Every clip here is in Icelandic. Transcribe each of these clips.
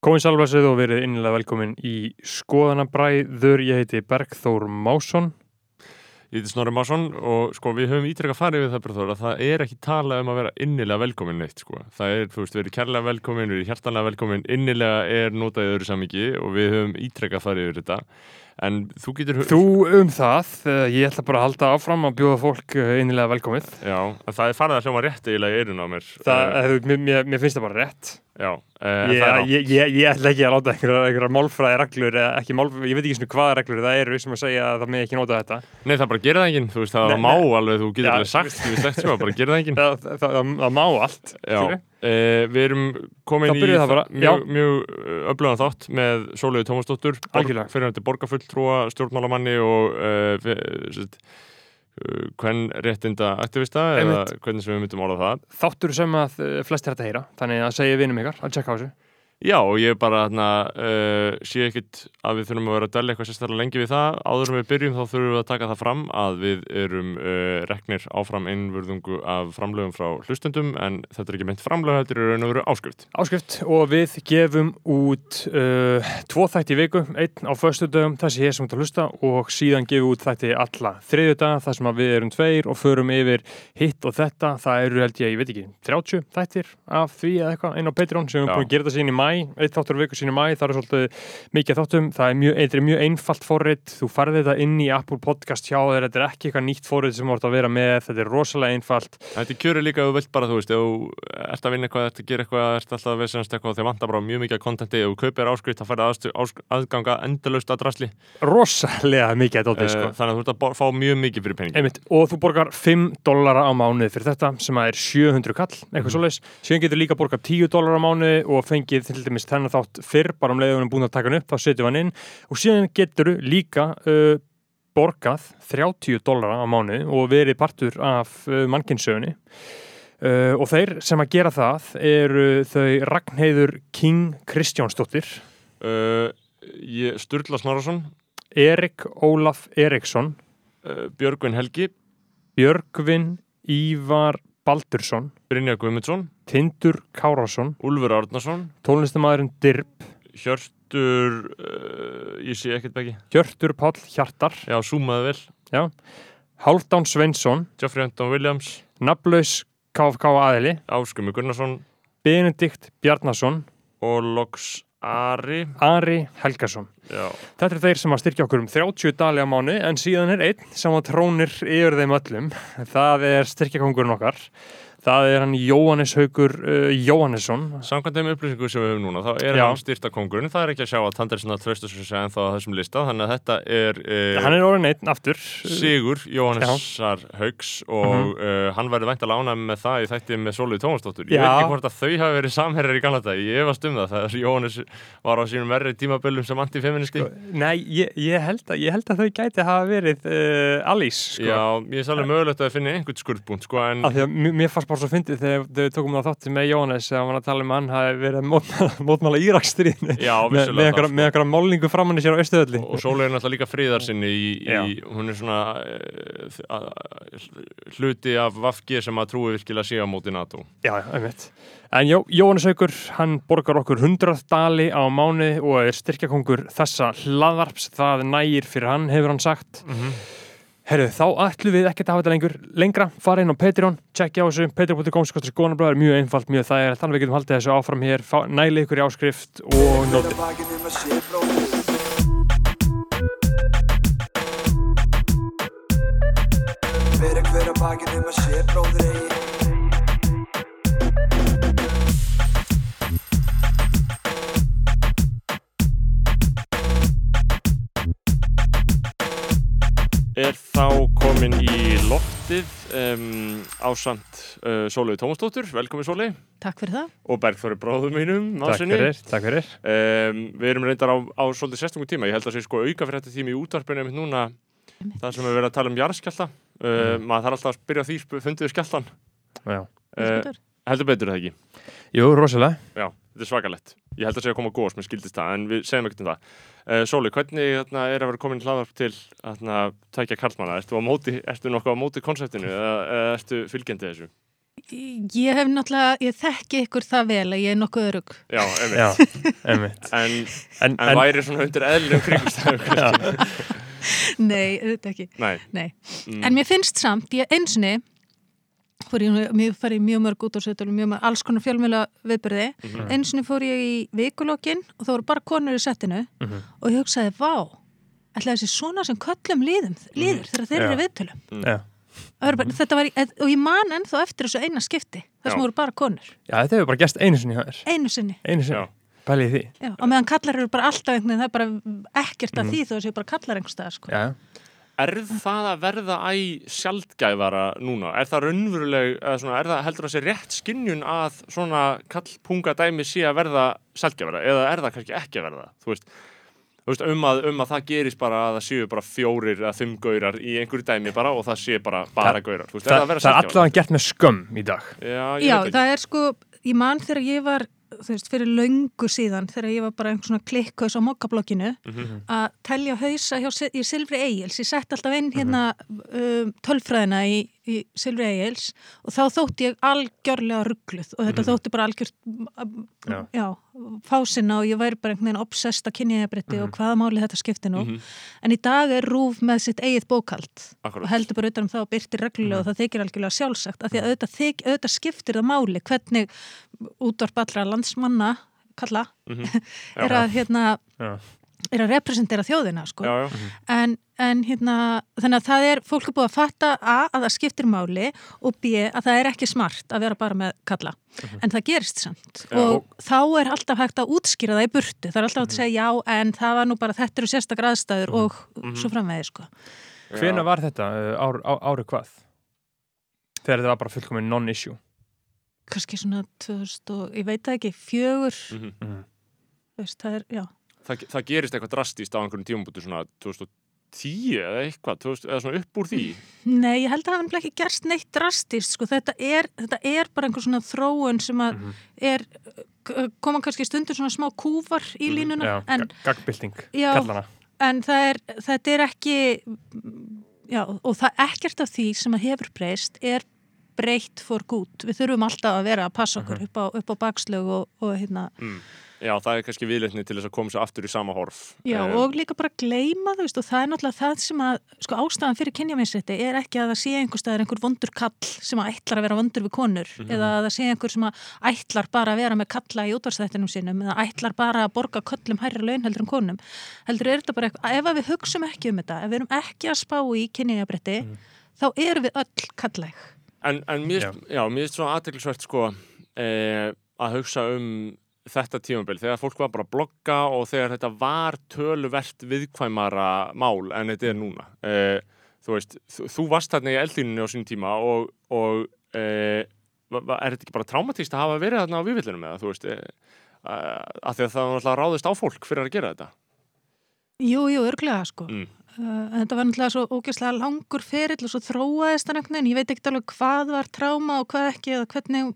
Komið sálfæsið og verið innilega velkomin í skoðanabræður. Ég heiti Bergþór Másson. Ég heiti Snorri Másson og sko við höfum ítrekka farið við það Bergþór að það er ekki talað um að vera innilega velkomin neitt sko. Það er, þú veist, verið kærlega velkomin, verið hjartanlega velkomin, innilega er notaðið öðru samiki og við höfum ítrekka farið yfir þetta. En þú getur... Þú um það, eh, ég ætla bara að halda áfram að bjóða fólk eh, innilega velkomið. Já, það er farið að hljóma rétt eiginlega í eirun á mér. Það, uh, mér, mér, mér finnst það bara rétt. Já, uh, ég, ég, ég, ég ætla ekki að láta einhverja, einhverja málfræði reglur, málfræði, ég veit ekki svona hvaða reglur það eru sem að segja að það með ekki nota þetta. Nei, það bara gerir það enginn, þú veist, það má alveg, þú getur alveg sagt, þú veist svo, bara gerir það enginn. Það, það, það, það má allt, skilju. Uh, við erum komin í mjög, mjög öflugan þátt með Sólíði Tómasdóttur, fyrirhandi borgarfulltrúa, stjórnmálamanni og uh, hvern réttinda aktivista eða hvernig sem við myndum ála það. Þáttur sem að flestir þetta heyra, þannig að segja vinum ykkar að tjekka á þessu. Já, og ég bara hérna, uh, sé ekkit að við þurfum að vera að delja eitthvað sérstaklega lengi við það. Áður en við byrjum þá þurfum við að taka það fram að við erum uh, reknir áfram innvörðungu af framlögum frá hlustendum en þetta er ekki meint framlög, þetta er raun og veru áskrift. Áskrift og við gefum út uh, tvo þætti í viku, einn á förstu dögum, þessi hér sem þetta hlusta og síðan gefum út þætti alla þriðju dag þar sem við erum tveir og förum yfir hitt og þetta. Það eru held ég, ég veit ekki, 30 þættir af því eða eitthvað inn á Patreon sem við erum búin að gera þetta sín í mæ eitt þáttur viku sín í mæ, það er svolítið mikið þáttum, það er mjög, mjög einfalt forrið, þú farði þetta inn í Apple Podcast hjá þér, þetta er ekki eitthvað nýtt forrið sem voruð að vera með, þetta er rosalega einfalt. Þetta er kjörið líka að þú vilt bara, þú veist ef þú ert að vinna eitthvað, ert að gera eitthvað ert alltaf að veðsennast eitthvað, þegar vantar bara mjög mikið kontenti, ef þú kaupir áskrift, þá færði aðganga endalust að drasli Rosalega mikið dóti, sko. Þannig að þú ert að fá mjög mikið fyrir pening Einmitt. og þú borgar 5 dólara á mánuð fyrir þetta sem er 700 kall, eitthvað mm. svoleiðis. Síðan getur líka borgar 10 dólara á mánuð og fengið til dæmis þennan þátt fyrr bara um leiðunum búin að taka hann upp, þá setjum hann inn. Og síðan getur líka uh, borgað 30 dólara á mánu og verið partur af uh, mannkinsögunni uh, og þeir sem að gera það eru þau Ragnheiður King Kristjánsdóttir. Uh, Sturla Snorarsson Erik Ólaf Eriksson. Uh, Björgvin Helgi. Björgvin Ívar Baldursson Brynja Guðmundsson Tindur Kárásson Úlfur Árnason Tónlistamæðurinn Dirb Hjörtur uh, ég sé ekkert beggi Hjörtur Pál Hjartar. Já, súmaði vel. Já. Haldán Sveinsson Geoffrey Anton Williams. Nablaus KFK aðili Áskumi Gunnarsson. Benedikt Bjarnason. Og Loks Ari. Ari Helgason. Já. Þetta er þeir sem að styrkja okkur um 30 dali á mánu en síðan er einn sem að trónir yfir þeim öllum. Það er styrkjakongurinn okkar Það er hann Jóhannes Haugur uh, Jóhannesson. Samkvæmt þeim upplýsingu sem við höfum núna, þá er Já. hann styrta kongurinn. Það er ekki að sjá að Tandersen að tröstu sér segja en þá þessum lista, þannig að þetta er... Uh, hann er orðin einn aftur. Sigur Jóhannessar Haugs og uh -huh. uh, hann verður vænt að lána með það í þætti með Sóliði Tómasdóttur. Ég Já. veit ekki hvort að þau hafi verið samherjar í ganlega dag. Ég efast um það. Er Jóhannes var á sínum verri tímaböllum sem antifeministi. Sko, nei, ég, ég, held að, ég held að þau gæti hafa verið uh, Alice. Sko. Já, að bara svo fyndið þegar við tókum það þátti með Jóhannes þegar hann var að tala um hann hafi verið mótmála, mótmála Íraksstríðinu. Með, með einhverja sko. málningu framann í sér á Östuðalli og Sólei er náttúrulega líka fríðarsinni í, í, hún er svona uh, hluti af Vafgi sem að trúi virkilega síðan móti NATO. Já, einmitt. En Jó, Jóhannes Haugur, hann borgar okkur 100 dali á mánu og er styrkjakongur þessa hlaðarps það nægir fyrir hann, hefur hann sagt. Mm -hmm. Herru, þá ætlum við ekkert að hafa þetta lengur lengra, fara inn á Patreon, tjekkja á þessu patreon.com, skostur skonarblæður, mjög einfalt, mjög þægilegt. Þannig að við getum haldið þessu áfram hér nælið ykkur í áskrift og nóti Fyrir hver að bakinn um að sé bróður eigi er þá komin í loftið um, ásand uh, Sólei Tómasdóttur, velkomin Sólei Takk fyrir það. Og Bergþóri bróðum mínum Takk fyrir, takk fyrir. Um, Við erum reyndar á, á svolítið sérstungum tíma. Ég held að það sé sko auka fyrir þetta tíma í útvarpinu með núna. Það sem við verðum að tala um jarðskjálta uh, mm. maður þarf alltaf að byrja því fundiðu skjáltan uh, heldur betur það ekki? Jú, rosalega. Já, þetta er svakalett ég held að segja að koma góðs með skildist það en við segjum ekkert um það uh, Sóli, hvernig þarna, er að vera komin hlaðarp til að tækja karlmanna? Ertu, móti, ertu nokkuð á móti konseptinu eða, ertu fylgjandi þessu? Ég hef náttúrulega, ég þekki ykkur það vel að ég er nokkuð örug. Já, einmitt. Já, einmitt. En, En, en væri svona undir eðlum kringumstæðu kannski. Nei, auðvitað ekki. Nei. Nei. Mm. En mér finnst samt, ég einsinni, fór ég, mér fær ég mjög mörg út á og mjög mörg, alls konar fjölmjöla viðbyrði. Mm Mhm. Einsinni fór ég í vikulokkin og það voru bara konur í settinu Mhm. og ég hugsaði, vá, ætlaði þessi svona sem köllum líðum, líður þegar þeir eru Já. viðtölum. Já. Það var bara- Þetta var, og ég man ennþá eftir þessu eina skipti, þar sem Já. voru bara konur, Já, þetta hefur bara gæst einu sinni hjá þér. einu sinni. Einu sinni. Já. Pælið því. Já, og meðan kallar eru bara alltaf einhvern veginn, það er bara ekkert að því þó að séu bara kallar einhvers staðar, sko. Já. Er það að verða æ sjaldgæfara núna? Er það raunveruleg, eða svona, er það heldur að sé rétt skinnjun að svona kallpunga dæmi sé að verða sjaldgæfara eða er það kannski ekki að verða? Þú veist, þú veist um, að, um að það gerist bara að það séu bara fjórir eða fimm gaurar í einhverju dæmi bara og það sé bara bara gaurar. Veist, er Það, er sjaldgæfara? allavega gert með skömm í dag. Já, ég Já, það er sko, ég man þegar ég var, þú veist, fyrir löngu síðan, þegar ég var bara einhvern svona klikkaus á mokkablokkinu, Mhm. að telja hausa hjá, í Silfri Egils. Ég sett alltaf inn hérna um, tölfræðina í, í Silfri Egils og þá þótti ég algjörlega ruggluð og þetta þótti bara algjört, Já. já, fásinna og ég væri bara einhvern veginn obsessed að kynniðabritti og hvaða máli þetta skipti nú. Mhm. En í dag er Rúf með sitt eigið bókald Akkúrat. og heldur bara utan um það og byrtir reglulega og það þykir algjörlega sjálfsagt af því að auðvitað, þyk, auðvitað skiptir það máli hvernig útvarp allra landsmanna kalla Mhm. er að hérna Já. Er að representera þjóðina sko. Já, já. en, en hérna þannig að það er, fólk er búið að fatta a, að það skiptir máli og b, að það er ekki smart að vera bara með kalla en það gerist samt Já. og þá er alltaf hægt að útskýra það í burtu það er alltaf hægt að segja já en það var nú bara þetta eru sérstakar aðstæður og svo framvegið sko Hvena var þetta? uh, Ár, á, árið hvað? Þegar þetta var bara fullkominn non-issue. kannski svona 2000 og ég veit það ekki, fjögur Mhm. Mhm. það er, já Það, það gerist eitthvað drastíst á einhverjum tímabútu svona 2010 eða eitthvað, 2000, eða svona upp úr því. Nei, ég held að það nefnilega ekki gerst neitt drastist, sko, þetta er, þetta er bara einhver svona þróun sem að Mhm. er, k- koma kannski stundur svona smá kúfar í línuna, Já, en, ga- gagnbylting. Já. Kallana. en það er, þetta er ekki, já, og það ekkert af því sem að hefur breyst er breytt for good. Við þurfum alltaf að vera að passa okkur upp, á, upp á bakslög og, og hérna, Mm. Já, það er kannski viðleitni til þess að koma sér aftur í sama horf. Já, Eh, og líka bara þú veist og það er náttúrulega það sem að sko ástæðan fyrir kynjaminsrétti er ekki að það sé einhver staðar einhver vondur kall sem að ætlar að vera vondur við konur eða að það sé einhver sem að ætlar bara að vera með kalla í útvarsþættinum sínum eða ætlar bara að borga köllum hærra laun heldur en konum heldur er þetta bara eitthvað, ef að við hugsum ekki um þetta ef við erum ekki að spá í kynjabretti þá við Já. já. mér er aðteglisvert sko eh, að hugsa um þetta tímabil þegar fólk var bara að blogga og þegar þetta var töluvert viðkvæmara mál en þetta er núna. Eh, þú veist, þú, varst þarna í eldlínunni á sín tíma og, og va- er þetta ekki bara traumatist að hafa verið þarna á viðvillunum eða þú veist, eh, að því að það var náttúrulega ráðist á fólk fyrir að gera þetta. Jú, jú, örglega sko Mm. Uh, en þetta var náttúrulega svo ógeðslega langur ferill og svo þróaðist hann einhvern veginn, ég veit ekki alveg hvað var tráma og hvað ekki eða hvernig,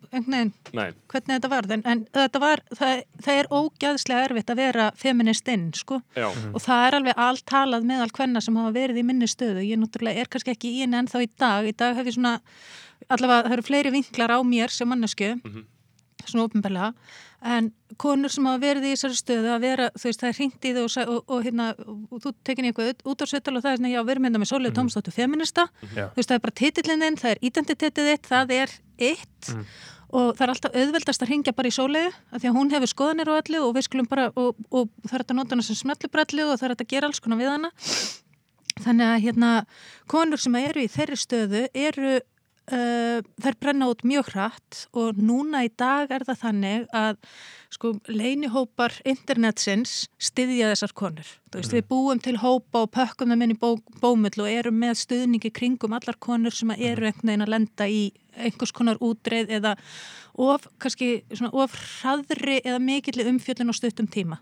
Nei, hvernig þetta var en, en þetta var, það, það er ógeðslega erfitt að vera feministinn sko. Já, og það er alveg allt talað meðal hvenna sem hafa verið í minni stöðu. Ég náttúrulega er kannski ekki í henni ennþá í dag. Í dag hef ég svona, allavega það eru fleiri vinklar á mér sem mannesku Mhm. Svona ofinbarlega en konur sem hafa verið í þessari stöðu að vera, þú veist, það er hringt í þau og, og, og, hérna, og þú tekin í eitthvað út á sveital og það er svona, já, við erum hérna með Sólið Tómsdóttur feminista, Já. þú veist, það er bara titillinn það er identitetið þitt, það er eitt. Og það er alltaf auðveldast að ringja bara í Sólið, af því að hún hefur skoðanir og allu og við skulum bara, og, og það er þetta að nota hana sem smellubrellu og það er þetta að gera alls konar við hana. Þannig að hérna konur sem eru í þeirri stöðu eru uh, þær brenna út mjög hratt og núna í dag er það þannig að sko leinihópar internetsins styðja þessar konur. Þú veist, við búum til hópa og pökkum þeim inn í bó, bómull og erum með stuðningi kringum allar konur sem að eru einhvern veginn að lenda í einhvers konar útreið eða of, kannski svona of hraðri eða mikilli umfjöllin á stuttum tíma.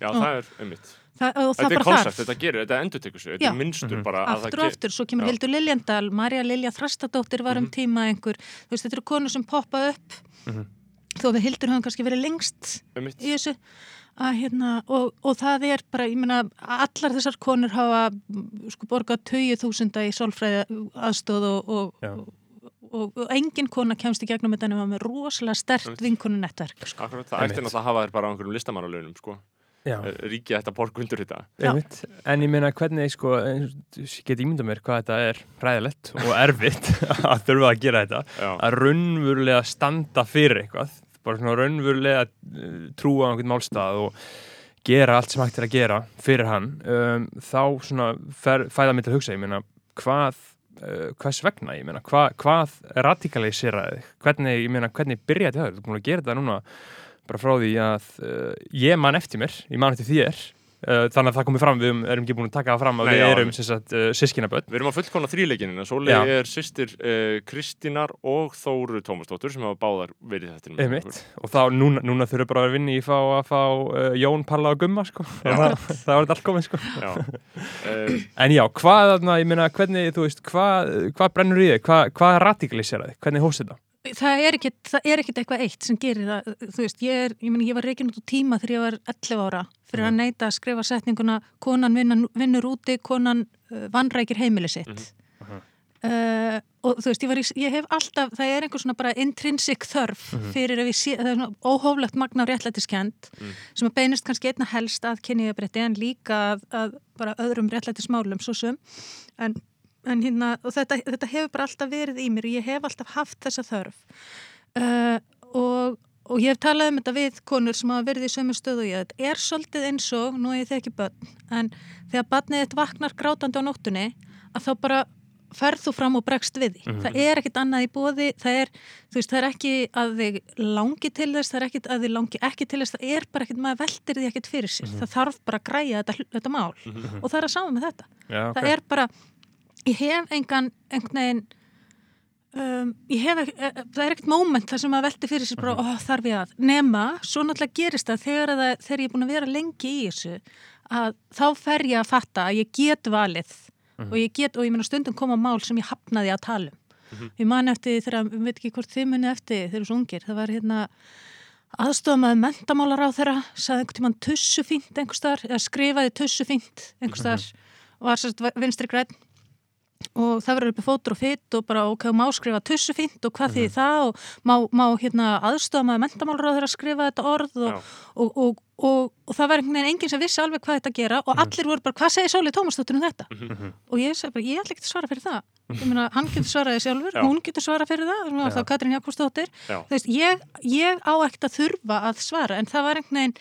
já, það er einmitt. Það, það Þetta er bara koncept, þetta gerir, þetta endur tekur sig, þetta er minnstur bara að aftur það og aftur, svo kemur Já. Hildur Liljendal Marja Lilja Þrastadóttir var um tíma einhver, þú veist, þetta eru konur sem poppa upp. Mhm. þó við Hildur höfum kannski verið lengst einmitt. í þessu. Að, hérna, og, og það er bara, ég meina allar þessar konur hafa mm, sko borgað 20.000 í sálfræði aðstóð og, og, og, og, engin kona kemst í gegnum þetta nema með rosalega stert vinkonunnettverk. Akkurat, það. Ætti náttúrulega að hafa þér bara á einhverjum listamannalaunum, sko. Já, Ríkið þetta borg undir þetta. Já. einmitt. En ég meina hvernig, sko, eins og ég get ímynda mér hvað þetta er ræðilegt og erfitt að þurfa að gera þetta. Já, Að raunverulega standa fyrir eitthvað. Bara svona raunverulega uh, trúa á einhvern málstað og gera allt sem hægt er að gera fyrir hann. Um, þá svona fer, fæða mig til að hugsa, ég meina, hvað uh, hvers vegna, ég meina, hva, hvað radikaliseraði þig? Hvernig, ég meina, hvernig byrjaði þetta? Þú er búin að gera þetta núna bara frá því að uh, ég man eftir mér, ég man eftir þér uh, þannig að það komið fram, við erum- ekki búin að taka það fram að Nei, við erum uh, sískinaböld Við erum að fullkona þríleikinina. Sólei er sýstir Kristínar og Þóru Tómasdóttur sem hafa báðar verið þetta. einmitt, og þá núna, núna þurfum bara að vinni í fá að fá Jón, Palla og Gumma sko. Það, var þetta allt komið sko. Já. En já, hvað, ég meina, hvernig þú veist, hvað, hvað brennur í þig hvað, hvað radikaliseraði, hvernig hóst þetta? Það er er ekkit eitthvað eitt sem gerir það, þú veist, ég er, ég meni, ég var reikin út úr tíma þegar ég var 11 ára fyrir að neyta að skrifa setninguna konan vinnan, vinnur úti, konan uh, vannrækir heimili sitt. Mhm. Uh, og þú veist, ég, var, ég hef alltaf, það er einhver svona bara intrinsic þörf fyrir ef ég sé, það er svona óhóflegt magna og réttlætiskend Mm. sem að beinist kannski einna helst að kynniðabrétti en líka að, að bara öðrum réttlætismálum svo sem en, en hérna, þetta, þetta hefur bara alltaf verið í mér og ég hef alltaf haft þessa þörf. Uh, og, og ég hef talað um þetta við konur sem hafa verið í sömu stöðu og ég, þetta er svolítið eins og, nú er ég þekki börn en þegar barnið þitt vaknar grátandi á nóttunni að þá bara ferð þú fram og bregst við því. Það er ekkit annað í bóði, það er, þú veist, það er ekki að þig langi til þess, það er ekkit að þig langi ekki til þess, það er bara ekkit, maður veldir því ekkit fyrir sér. Það þarf bara að græja þetta, þetta mál. Og það er að sama með þetta. Já, Það er bara, ég hef engan, einhvern veginn, um, ég hef, ek- eh, það er ekkert moment þar sem maður veldi fyrir sér bara, ó, þarf ég að, nema, svo náttúrulega gerist það þegar, að þegar ég er búin að vera lengi í þessu, að þá fer ég að fatta að ég get valið og ég get, og ég meina stundum koma mál sem ég hafnaði að tala um. Ég man eftir þegar, við veit ekki hvort þið muni eftir þegar svo ungir, það var hérna aðstofamaður mentamálar á þeirra saði einhvern tímann tussu fínt einhverstaðar eða skrifaði tussu fínt einhverstaðar og var sérst vinstri græn og það verður uppi fótur og fytt og bara ok, má skrifa tussu fínt og hvað þýðir það og má, má hérna aðstofamaður mentamálar á þeirra skrifa þetta orð og, Já. og, og, og, og það var einhvern veginn enginn sem vissi alveg hvað þetta gera og allir voru bara, hvað segir Sólið Tómasdóttir um þetta? og ég segi bara, ég ætla ekki að svara fyrir það. Ég meina, hann getur svaraði sjálfur, Já. hún getur svarað fyrir það, það var það Katrín Jakobsdóttir. Já. þú veist, ég, ég á ekkert að þurfa að svara, en það var einhvern veginn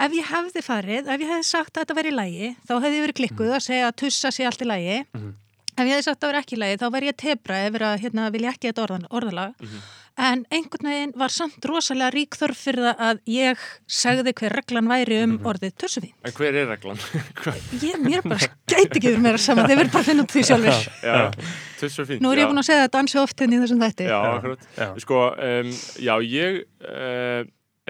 ef ég hefði farið, ef ég hefði sagt að þetta væri í lægi, þá hefði ég verið klikkuð að segja að tussa sé allt í lægi ef ég hefði sagt að það væri ekki lægi, þá væri ég tebra ef að hérna, vilja ekki þetta orðan, orðalag. En einhvern veginn var samt rosalega rík þörf fyrir það að ég segði hver reglan væri um orðið tussufín en hver er reglan? ég, mér bara gæti ekki verið meira saman, þeir verið bara að finna út því sjálfur já, tussu fínt. nú er ég búin að segja þetta ansi oft inn í þessum þætti. Já, akkurat. Já. Sko, um, já, ég, uh,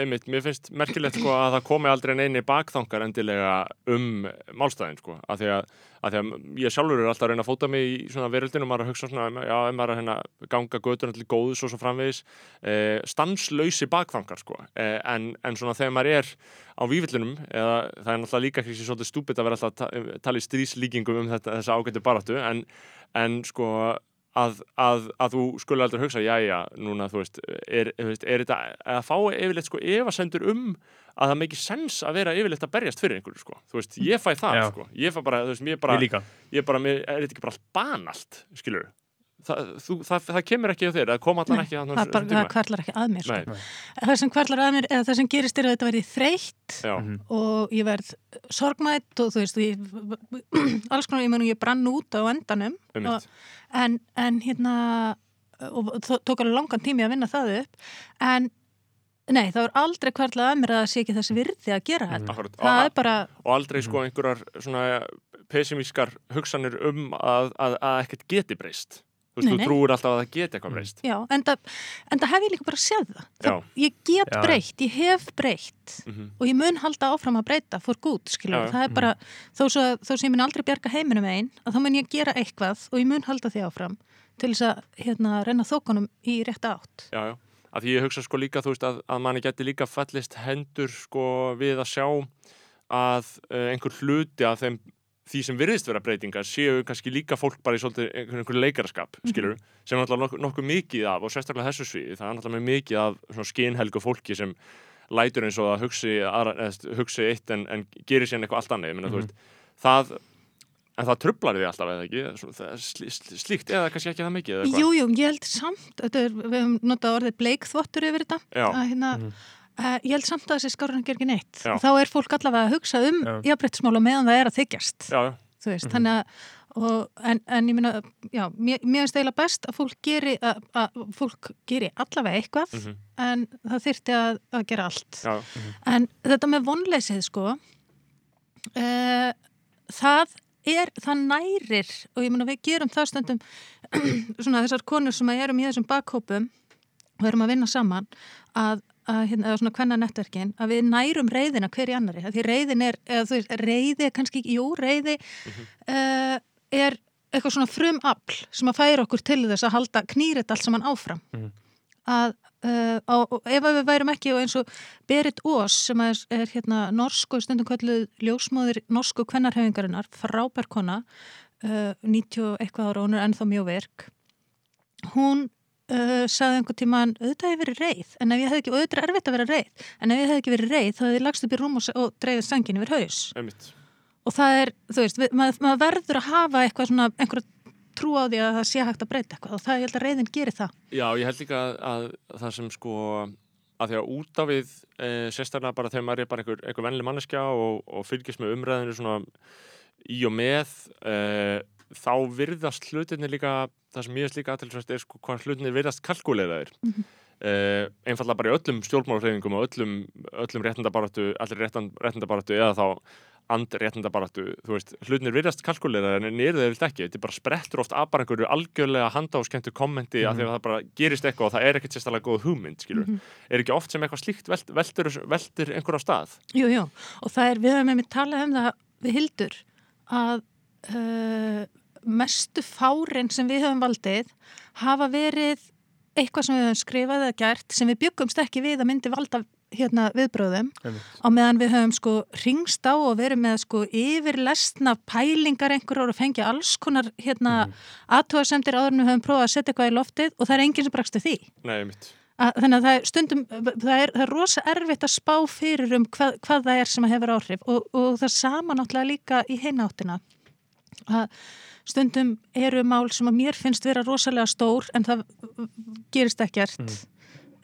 einmitt, mér finnst merkilegt sko að það komi aldrei neini bakþankar endilega um málstæðin, sko, af því því að ég sjálfur er alltaf að reyna að fóta mig í svona veröldinu, maður er að hugsa svona, já, ef maður að hérna, ganga götur allir góðus og svo framvegis, uh, stanslausi bakþankar, sko, uh, en, en svona þegar maður er á vífillunum, eða það er náttúrulega líka ekki svolítið stúpid að vera alltaf að ta- tala í stríslíkingum um þetta, þessa ágættu baráttu, en, en sko, að, að, að þú skulle aldrei hugsa, já, já, núna, þú veist, er, veist, er þetta, að fá yfirleitt, sko, efasendur um að það meiki sens að vera yfirleitt að berjast fyrir einhverju, sko, þú veist, ég fæ það, Já. sko, ég fæ bara, þú veist, mér bara, Ég líka. ég bara, mér, er þetta ekki bara allt banalt, skilur, það, þú, það, það kemur ekki á þér, það kom allan Nei, ekki að það, bara, það kvarlar ekki að mér sko. Það sem kvarlar að mér, eða það sem gerist er að þetta verði þreytt já, og ég verð sorgmætt og þú veist ég, alls konar, ég ég brann út á endanum um og, en, en hérna og þó- tók alveg langan tími að vinna það upp en nei, það er aldrei kvarlað að mér að það sé ekki þessi virði að gera þetta. Akkurat, það er bara, og aldrei, sko, einhverjar svona pessimískar hugsanir um að, að, að ekkert geti breyst, þú veist, Nei, þú nei. trúir alltaf að það geti eitthvað breyst, já, en það, en það hef ég líka bara séð það, það ég get Já. breytt, ég hef breytt Mhm. og ég mun halda áfram að breyta for good, skilur, Já, það er bara þó, svo, þó sem ég mun aldrei bjarga heiminum einn að þá mun ég gera eitthvað og ég mun halda því áfram til þess að hérna, renna þókunum í rétta átt. Já, já, að því ég hugsa sko líka þú veist að, að manni geti líka fallist hendur sko við að sjá að uh, einhver hluti af þeim því sem virðist vera breytingar séu kannski líka fólk bara í svolítið einhvern einhver leikaraskap, skilur sem er náttúrulega nokkuð, nokkuð mikið af og sérstaklega þessu sviði, það er náttúrulega mjög mikið af svona skinhelgu fólki sem lætur eins og að hugsi, aðra, eða, hugsi eitt en, en gerir síðan eitthvað allt annað, ég meina, þú veist, það en það trublar því alltaf eða ekki? Er sl sl slíkt eða kannski ekki það mikið eða hvað? Jú, ég held samt, þetta er, við hefum notað orðið bleikþvottur yfir þetta, að hérna, uh, ég held samt að þessi skárun ger ekki neitt. Já. Þá er fólk allavega að hugsa um Já. jafnbrettismála meðan það er að þykjast, Já, já, þú veist, þannig að, og, en, en ég minna, já, mér, finnst eiginlega best að fólk geri, að, að fólk geri allavega eitthvað, Mhm. en það þyrfti að, að gera allt. já, En þetta með vonleysið sko uh, það er, það nærir og ég meina við gerum það stundum svona þessar konur sem erum í þessum bakhópum og erum að vinna saman að, að hérna, eða svona kvenna nettverkin að við nærum reyðina hver í annari því reyðin er, eða þú veist, reyði er kannski, jú, reyði uh, er eitthvað svona frum afl sem að færa okkur til þess að halda knýrit allt saman áfram. Mhm. að uh, á, og ef við værum ekki og eins og Berit Ós sem er, er hérna norsku stundum kalluð ljósmóðir norsku kvennarhefingarinnar, frábær kona uh, 90 og eitthvað ára og hún er ennþá mjög virk. Hún uh, sagði einhvern tíman auðvitað hef ég verið reið, en ef ég hef ekki og auðvitað er erfitt að vera reið, en ef ég hef ekki verið reið þá hefði ég lagst upp í rúm og, og dreifið sangin yfir haus. Einmitt. Og það er, þú veist, við, maður, maður verður að hafa eitthvað svona, einhverja trú á því að það sé hægt að breyta eitthvað og það ég held að reyðin gerir það. Já, ég held líka að, að það sem sko að því að út af við e, sérstaklega bara þegar maður er bara einhver, einhver venli manneskja og, og fylgjast með umræðinu svona í og með e, þá virðast hlutinni líka það sem ég er líka aðtilsvægt er sko hvað hlutinni virðast kalkuleiraðir mm Mhm. einfallega bara í öllum stjórnmálafreyfingum og öllum, öllum réttindabaratu allir réttan, réttindabaratu eða þá andréttindabaratu, þú veist, hlutinir virðast kalkuleiraðir en eru þeir vilt ekki, þetta er bara sprettur oft af bara einhverju algjörlega handáskemmtu kommenti af því að það bara gerist eitthvað og það er ekkert sérstaklega góð hugmynd, skilur Mhm. er ekki oft sem eitthvað slíkt velt, veltur, veltur einhver á stað? Jú, jú, og það er, við höfum með talað um það við hildur að uh, mestu fárin sem við höfum valdið hafa verið eitthvað sem við höfum skrifað eða gert sem við byggumst ekki við að myndi valda hérna viðbröðum á meðan við höfum sko ringst á og verið með sko yfirlesna pælingar einhverjur og fengið alls konar hérna mm. aðtóðasemdir áður en við höfum prófað að setja eitthvað í loftið og það er enginn sem brakstu því. Nei, mitt Að, þannig að það er stundum, það er, það er rosa erfitt að spá fyrir um hvað, hvað það er sem að hefur áhrif og, og það sama náttúrulega líka í hináttina að stundum eru mál sem að mér finnst vera rosalega stór en það gerist ekkert.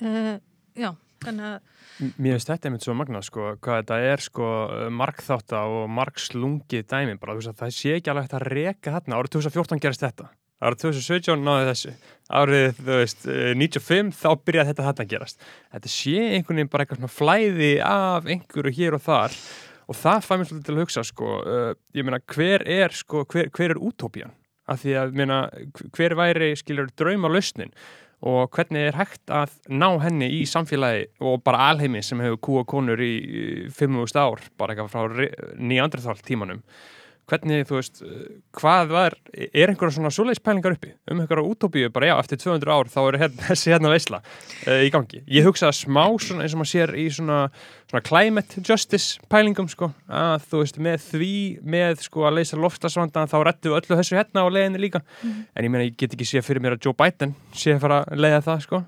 Uh, já, þannig að Mér finnst þetta einmitt svo magna sko, hvað þetta er sko markþátta og markslungið dæmi bara, þú veist að það sé ekki alveg hægt að reka þarna, árið 2014 gerist þetta. Árið 2017 náði þessu. Árið, veist, eh, 95 þá byrjaði þetta þarna að gerast. Þetta sé einhvern veginn bara eitthvað svona flæði af einhverju hér og þar og það fæ mér svolítið til að hugsa sko, uh, ég meina hver er sko, hver, hver er útópían? Af því að, meina, hver væri skilur drauma lausnin og hvernig er hægt að ná henni í samfélagi og bara alheimi sem hefur kúa konur í í 5.000 ár, bara eitthvað frá nýjandrithal tímanum hvernig, þú veist, eh, hvað var er einhverja svona svoleiðis pælingar uppi? Um einhverja útópíu, bara já, eftir 200 ár þá er hérna, þessi hérna veisla uh, í gangi. Ég hugsa að smá svona eins og maður sér í svona, svona climate justice pælingum, sko, að þú veist með því, með sko að leysa loftasvandan þá rettu öllu þessu hérna á leiðinni líka. En ég meina, ég get ekki séð fyrir mér að Joe Biden sé að fara að leiða það, sko.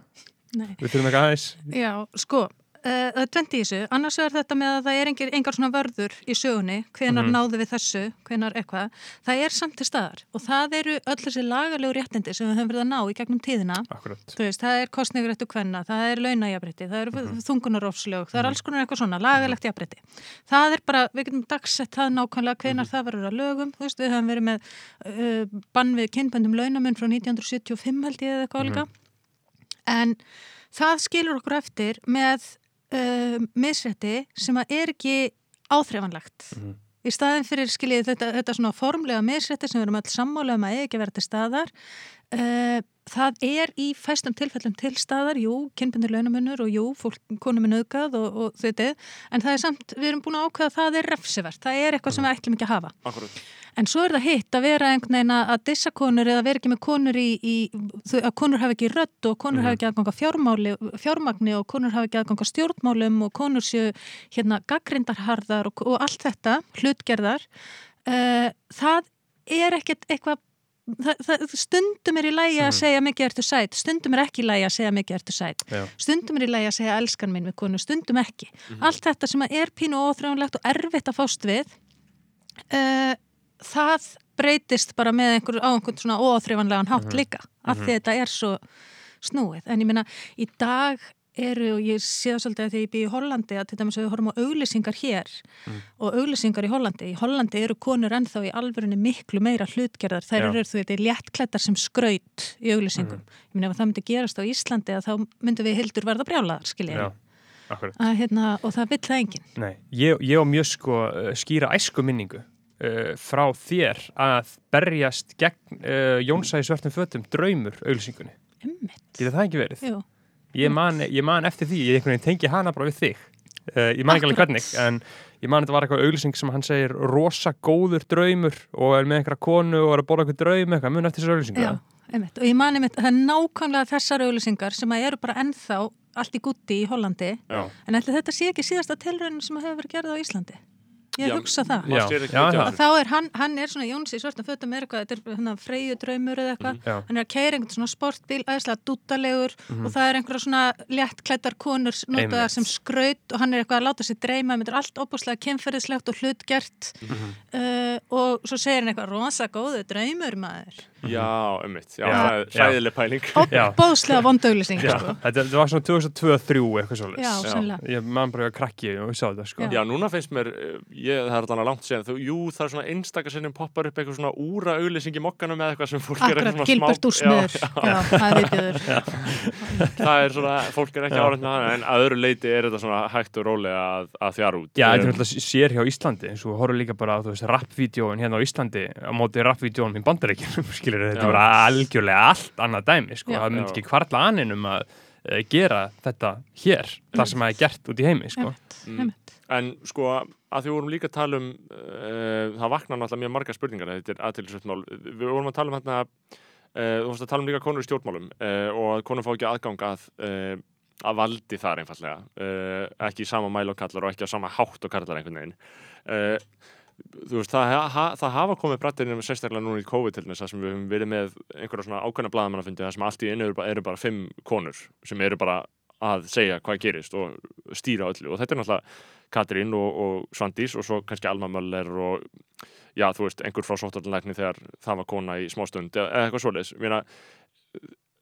Nei. við þurfum ekki aðeins. Já, sko, það er tventi í þessu. Annars er þetta með að það er engir, engar svona vörður í sögunni, hvenar Mhm. náðu við þessu, hvenar eitthvað. Það er samt til staðar og það eru öll þessi lagalegu réttindi sem við höfum verið að ná í gegnum tíðina. veist, það er kostninguréttu kvenna, það er launajafrétti, það eru mm Mhm. þungunarófslög, það er alls konar eitthvað svona, lagalegt jafrétti. Það er bara, við getum dagsett það nákvæmlega hvenar Mhm. það verður að lögum, veist, við höfum verið með uh, bann við kynböndum launamun frá 1975 held ég eða eitthvað Mhm. En það skilur okkur eftir með uh, misrætti sem að er ekki áþreifanlegt. Mhm. Í staðin fyrir skiljið þetta, þetta svona formlega misrætti sem við erum öll sammála um að ekki að vera til staðar uh, það er í fæstum tilfellum til staðar, jú, kynbundur launamunur og jú, fólk, konum er nöðgað og, og þetta, en það er samt, við erum búin að ákveða að það er refsivert, það er eitthvað sem við ætlum ekki að hafa. Akkurat. En svo er það hitt að vera einhvern veginn að dissa konur eða vera ekki með konur í, í að konur hafa ekki rödd og konur hafa ekki aðganga fjármáli, fjármagni og konur hafa ekki aðganga stjórnmálum og konur séu hérna gaggrindarharðar og, og allt þetta, hlutgerðar uh, það er ekkert eitthvað það, það, stundum er í lægi að Mhm. segja mikið ertu sæt, stundum er ekki í lægi að segja mikið ertu sæt, Já. stundum er í lægi að segja elskan minn við konu, stundum ekki Mhm. allt þetta sem að er pínu óþrjónlegt og erfitt að fást við uh, það breytist bara með einhver, á einhvern svona óþrjónlegan hátt Mhm. líka, af því þetta er svo snúið, en ég meina í dag eru, og ég sé það svolítið að því ég bý í Hollandi að til dæmis að við horfum á auglýsingar hér Mm. og auglýsingar í Hollandi í Hollandi eru konur ennþá í alvörunni miklu meira hlutgerðar, þær eru þú veit léttklættar sem skraut í auglýsingum ég meina ef það myndi gerast á Íslandi að þá myndum við hildur verða brjálaðar, skilja Já, akkurat. að hérna, og það vill það enginn Nei, ég, ég á mjög sko uh, skýra æsku minningu uh, frá þér að berjast gegn uh, Jónsæði svörtum fötum draumur auglýsingunni. Getur það ekki verið? Jú. Ég man, ég man eftir því, ég tengi hana bara við þig. Uh, ég man ekki alveg hvernig, en ég man þetta var eitthvað auglýsing sem hann segir rosa góður draumur og er með einhverja konu og er að borða eitthvað draum eitthvað, mun eftir þessu auglýsingu. Já, einmitt. og ég mani mitt, það er nákvæmlega þessar auglýsingar sem að eru bara ennþá allt í gutti í Hollandi Já. en ætli þetta sé ekki síðasta tilraunin sem hefur verið gerð á Íslandi ég hugsa það. Já, já, já. þá er hann, hann er svona Jóns í svartum fötum er eitthvað, þetta er hérna freyju draumur eða eitthvað, Já. hann er að keira einhvern svona sportbíl, aðeinslega dúttalegur Mhm. og það er einhverja svona léttklættar konur notaðar sem skraut og hann er eitthvað að láta sér dreyma, þetta er allt óbúslega kynferðislegt og hlutgert. Mhm. uh, og svo segir hann eitthvað rosa góðu draumur maður. Já, ummitt, hræðileg pæling. Vondauglýsing Já, sko. þetta, þetta var svona 2002-2003 eitthvað svolítið. Já. Ég að eh, það er alveg langt séðan, þú, jú, það er svona einstakar sinnum poppar upp eitthvað svona úra auglýsing í mokkanum eða eitthvað sem fólk er Akkurat, eitthvað Gilbert smá- Úrsmiður Já, Já, það er viðbjöður það er svona, fólk er ekki árið með það, en að öðru leiti er þetta svona hægt og rólega að, að þjara út. Já, þetta er Um, náttúrulega sér hjá Íslandi eins og horfum líka bara á, þú veist, rap-vídeóin hérna á Íslandi á móti rap-vídeóin í bandaríkjum skilur þetta var algjörlega allt annað dæmi, sko, um að uh, gera þetta hér, það sem það er gert út í heimi, sko. Mm. En sko, að því vorum líka að tala um, uh, það vaknar náttúrulega mjög margar spurningar, þetta er aðtilsvöldmál. Við vorum að tala um hérna, uh, þú varst að tala um líka konur í stjórnmálum uh, og að konur fá ekki aðgang að, að valdi þar einfallega. Ekki í sama mæl og kallar og ekki á sama hátt og kallar einhvern veginn. Þú veist, það, ha, það hafa komið brættirinn sérstaklega núna í COVID til þess að sem við höfum verið með einhverja svona ákveðna blaðamannafundi þar sem allt í einu eru, bara- eru bara fimm konur sem eru bara að segja hvað gerist og stýra öllu og þetta er náttúrulega Katrín og, og Svandís og svo kannski Alma Möller og já, þú veist, einhver frá sóttarlækni þegar það var kona í smástund eða, eða eitthvað svoleiðis. Ég meina,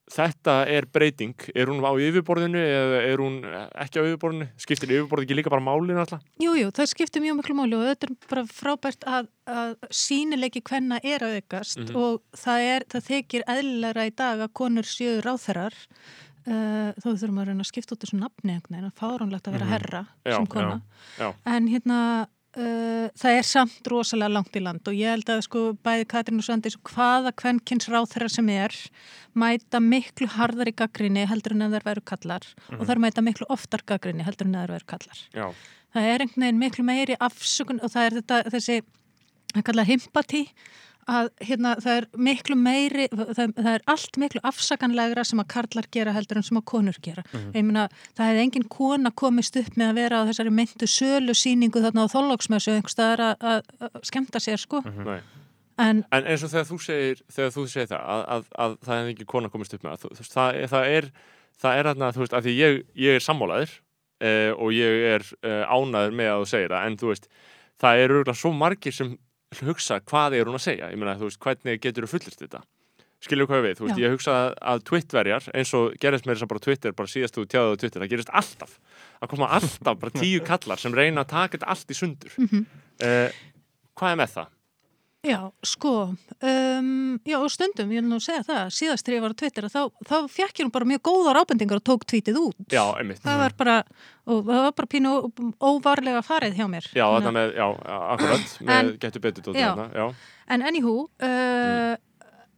þetta er breyting, er hún á yfirborðinu eða er hún ekki á yfirborðinu? Skiptir yfirborði ekki líka bara málinu alltaf? Jú, jú, það skiptir mjög miklu máli og þetta er bara frábært að, að sínileiki hvenna er að aukast Mhm. og það, er, það þykir eðlilegra í dag að konur séu ráþerar uh, þó þurfum að reyna að skipta út þessu nafni einhvern veginn, fáránlegt að vera Mhm. herra Já, sem kona já, já. en hérna uh, það er samt rosalega langt í land og ég held að sko bæði Katrín og Svandís og hvaða kvenkins ráþerar sem er mæta miklu harðar í gaggrinni heldur en að þær veru kallar og þær mæta miklu oftar gaggrinni heldur en að þær veru kallar já. það er einhvern veginn miklu meiri afsökun og það er þetta, þessi að kalla himpati að hérna, það er miklu meiri það, það er allt miklu afsakanlegra sem að karlar gera heldur en sem að konur gera. Ég meina, það hefði engin kona komist upp með að vera á þessari myndu sölu síningu þarna á þóllóksmessu einhvers staðar að, að, að skemmta sér sko. Nei. en En eins og þegar þú segir, þegar þú segir það að, að, að það hefði ekki kona komist upp með það, þú, þú veist, það, er- það er það er þarna, þú veist, að því ég, ég er sammálaður uh, og ég er uh, ánaður með að þú segir það, en þú veist það eru svo margir sem hugsa hvað er hún að segja, ég meina, þú veist, hvernig getur þú fullist þetta? Skilur hvað við, þú veist, Já. ég hugsa að, Twittverjar, eins og gerist með þess að bara Twitter, bara síðast þú tjáðu á Twitter, það gerist alltaf, að koma alltaf bara tíu kallar sem reyna að taka þetta allt í sundur. mm Uh, hvað er með það? Já, sko, um, já og stundum, ég vil nú segja það, síðast þegar ég var á Twitter þá, þá fjekk ég nú bara mjög góðar ábendingar og tók tvítið út. Já, einmitt. Það var bara, og það var bara pínu óvarlega farið hjá mér. Já, Þannig að- já, akkurat, með getur betur dóttir Já. þarna, já. En anywho, uh,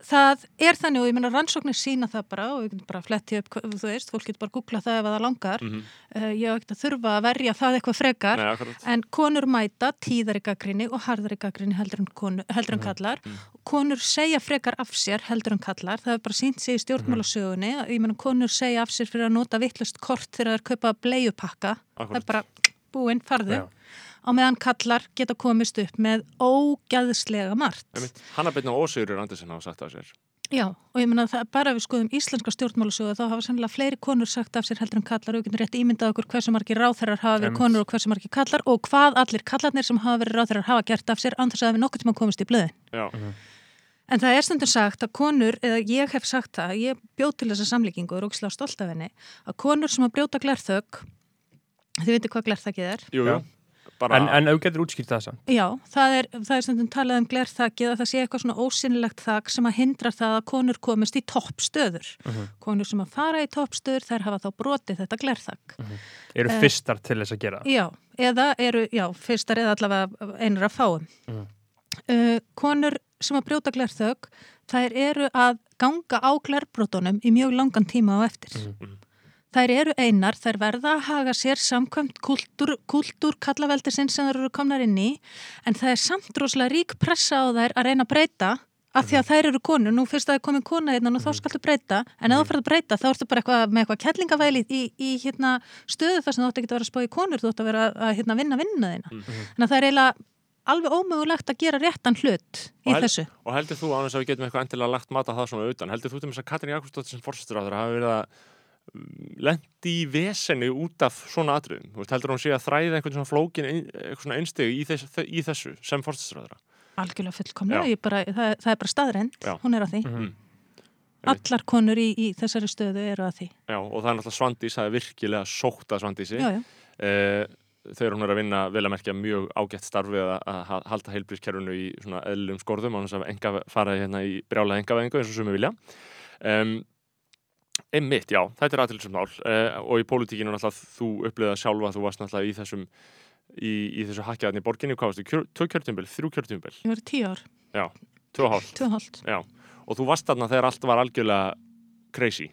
það er þannig og ég meina rannsóknir sína það bara og ég get bara fletti upp, þú veist, fólk getur bara googlað það ef það langar. Mm Uh, ég hef ekkert að þurfa að verja það eitthvað frekar. Nei. En konur mæta tíðari gaggrinni og harðari gaggrinni heldur en, konu, heldur en kallar. Konur segja frekar af sér heldur en kallar. Það er bara sínt sig í stjórnmálasögunni. Ég meina konur segja af sér fyrir að nota vittlust kort þegar það er kaupa bleiupakka. Það er bara búinn, farðu. Já. Á meðan kallar geta komist upp með ógæðslega margt. Einmitt. Hanna Beitna og Sigurður Andersen hafa sagt af sér. Já, og ég meina að bara ef við skoðum íslenska stjórnmálusögu þá hafa sannlega fleiri konur sagt af sér heldur en kallar. Og við getum rétt ímyndað okkur hversu margir ráþærar hafa verið konur og hversu margir kallar og hvað allir kallarnir sem hafa verið ráþærar hafa gert af sér anþess að við nokkuð tíma komist í blöðin. Já, En það er stundum sagt að konur, eða ég hef sagt það, ég bjóð til þessa samlíkingu og er ógislega stolt af henni, að konur sem að brjóta glerþögg, þið veitir hvað glerþakkið er, jú, jú bara, En, en þú getur útskýrt það samt. Já, það er, það er stundum talað um glerþakið að það sé eitthvað svona ósynlegt þak sem að hindra það að konur komist í toppstöður. Konur sem að fara í toppstöður þær hafa þá brotið þetta glerþak. Eru Eh, fyrstar til þess að gera það. Já, eða eru, já, fyrstar eða allavega einur að fáum. Mhm. Uh, konur sem að brjóta glerþögg, þær eru að ganga á glerbrotunum í mjög langan tíma á eftir. Mhm. Þær eru einar, þær verða að haga sér samkvæmt kultúr, kultúr kallaveldisinn sem þær eru komnar inn í, en það er samt rosalega rík pressa á þær að reyna að breyta af því að þær eru konur, nú fyrst að það er komin kona hérna og þá skaltu breyta, en ef þú fyrir að breyta þá ertu bara eitthvað, með eitthvað kettlingavæli í, í, hérna, stöðu þar sem þú ætti ekki að vera að spá í konur þú ætti að vera að hérna, vinna vinna þína. Þannig að það er eiginlega alveg ómögulegt að gera réttan hlut í Og hel- þessu. Og heldur þú, ánægis að við getum eitthvað endilega lagt mata það svona utan, heldur þú til þess að Katrín Jakobsdóttir sem fórsættur á þeirra hafi verið að lendi í veseni út af svona atriðum? Þú veist, heldur hún sé að þræða einhvern svona flókin, ein- eitthvað svona einstegu í, þess, í þessu sem þeirra? algjörlega fullkomlega, bara, það, það er bara staðrend Já. hún er að því, Mhm. allar konur í, í þessari stöðu eru að því Já, og það er náttúrulega Svandís, það er virkilega sótt að Svandísi. já, já. Eh, þegar hún er að vinna vel að merkja mjög ágætt starfið að, að ha- halda heilbrískerfunu í svona eðlum skorðum á þess að enga, fara hérna í brjála engaveðingu eins og sumi vilja um, einmitt, já, þetta er aðtilsum mál uh, og í pólitíkinu náttúrulega þú upplýða sjálfa, þú varst náttúrulega í þessum í, í þessu hakjaðan í borginni, hvað varstu, Kjör, tvö kjörtjumbil, þrjú kjörtjumbil ég var tíu ár, hálft, tvö hálft. Já og þú varst þarna þegar allt var algjörlega crazy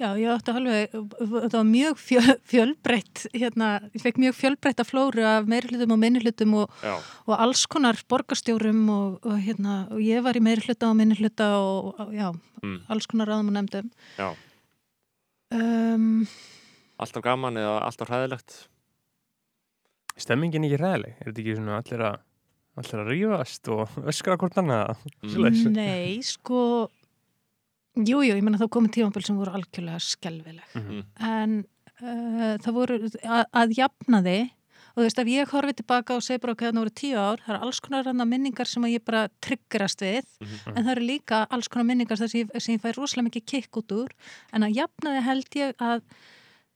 Já, ég átti alveg, það var mjög fjö, fjölbreytt, hérna, ég fekk mjög fjölbreytta flóru af meirihlutum og minnihlutum og, og alls konar borgarstjórum og, og hérna, og ég var í meirihluta og minnihluta og, og já, mm, alls konar ráðum og nefndum. já, Um, alltaf gaman eða alltaf hræðilegt Stemmingin ekki ræðileg? Er þetta ekki svona allir að allir að rífast og öskra hvort annað? Mm. Nei, sko, jú, jú, ég menna þá komið tímambil sem voru algjörlega skelvileg. Mhm. En uh, það voru að, að jafna þið og þú veist, ef ég horfi tilbaka og segi bara hvað það voru tíu ár, það eru alls konar annað minningar sem að ég bara tryggerast við Mhm. en það eru líka alls konar minningar sem ég, sem ég fæ rosalega mikið kikk út úr en að jafna þið held ég að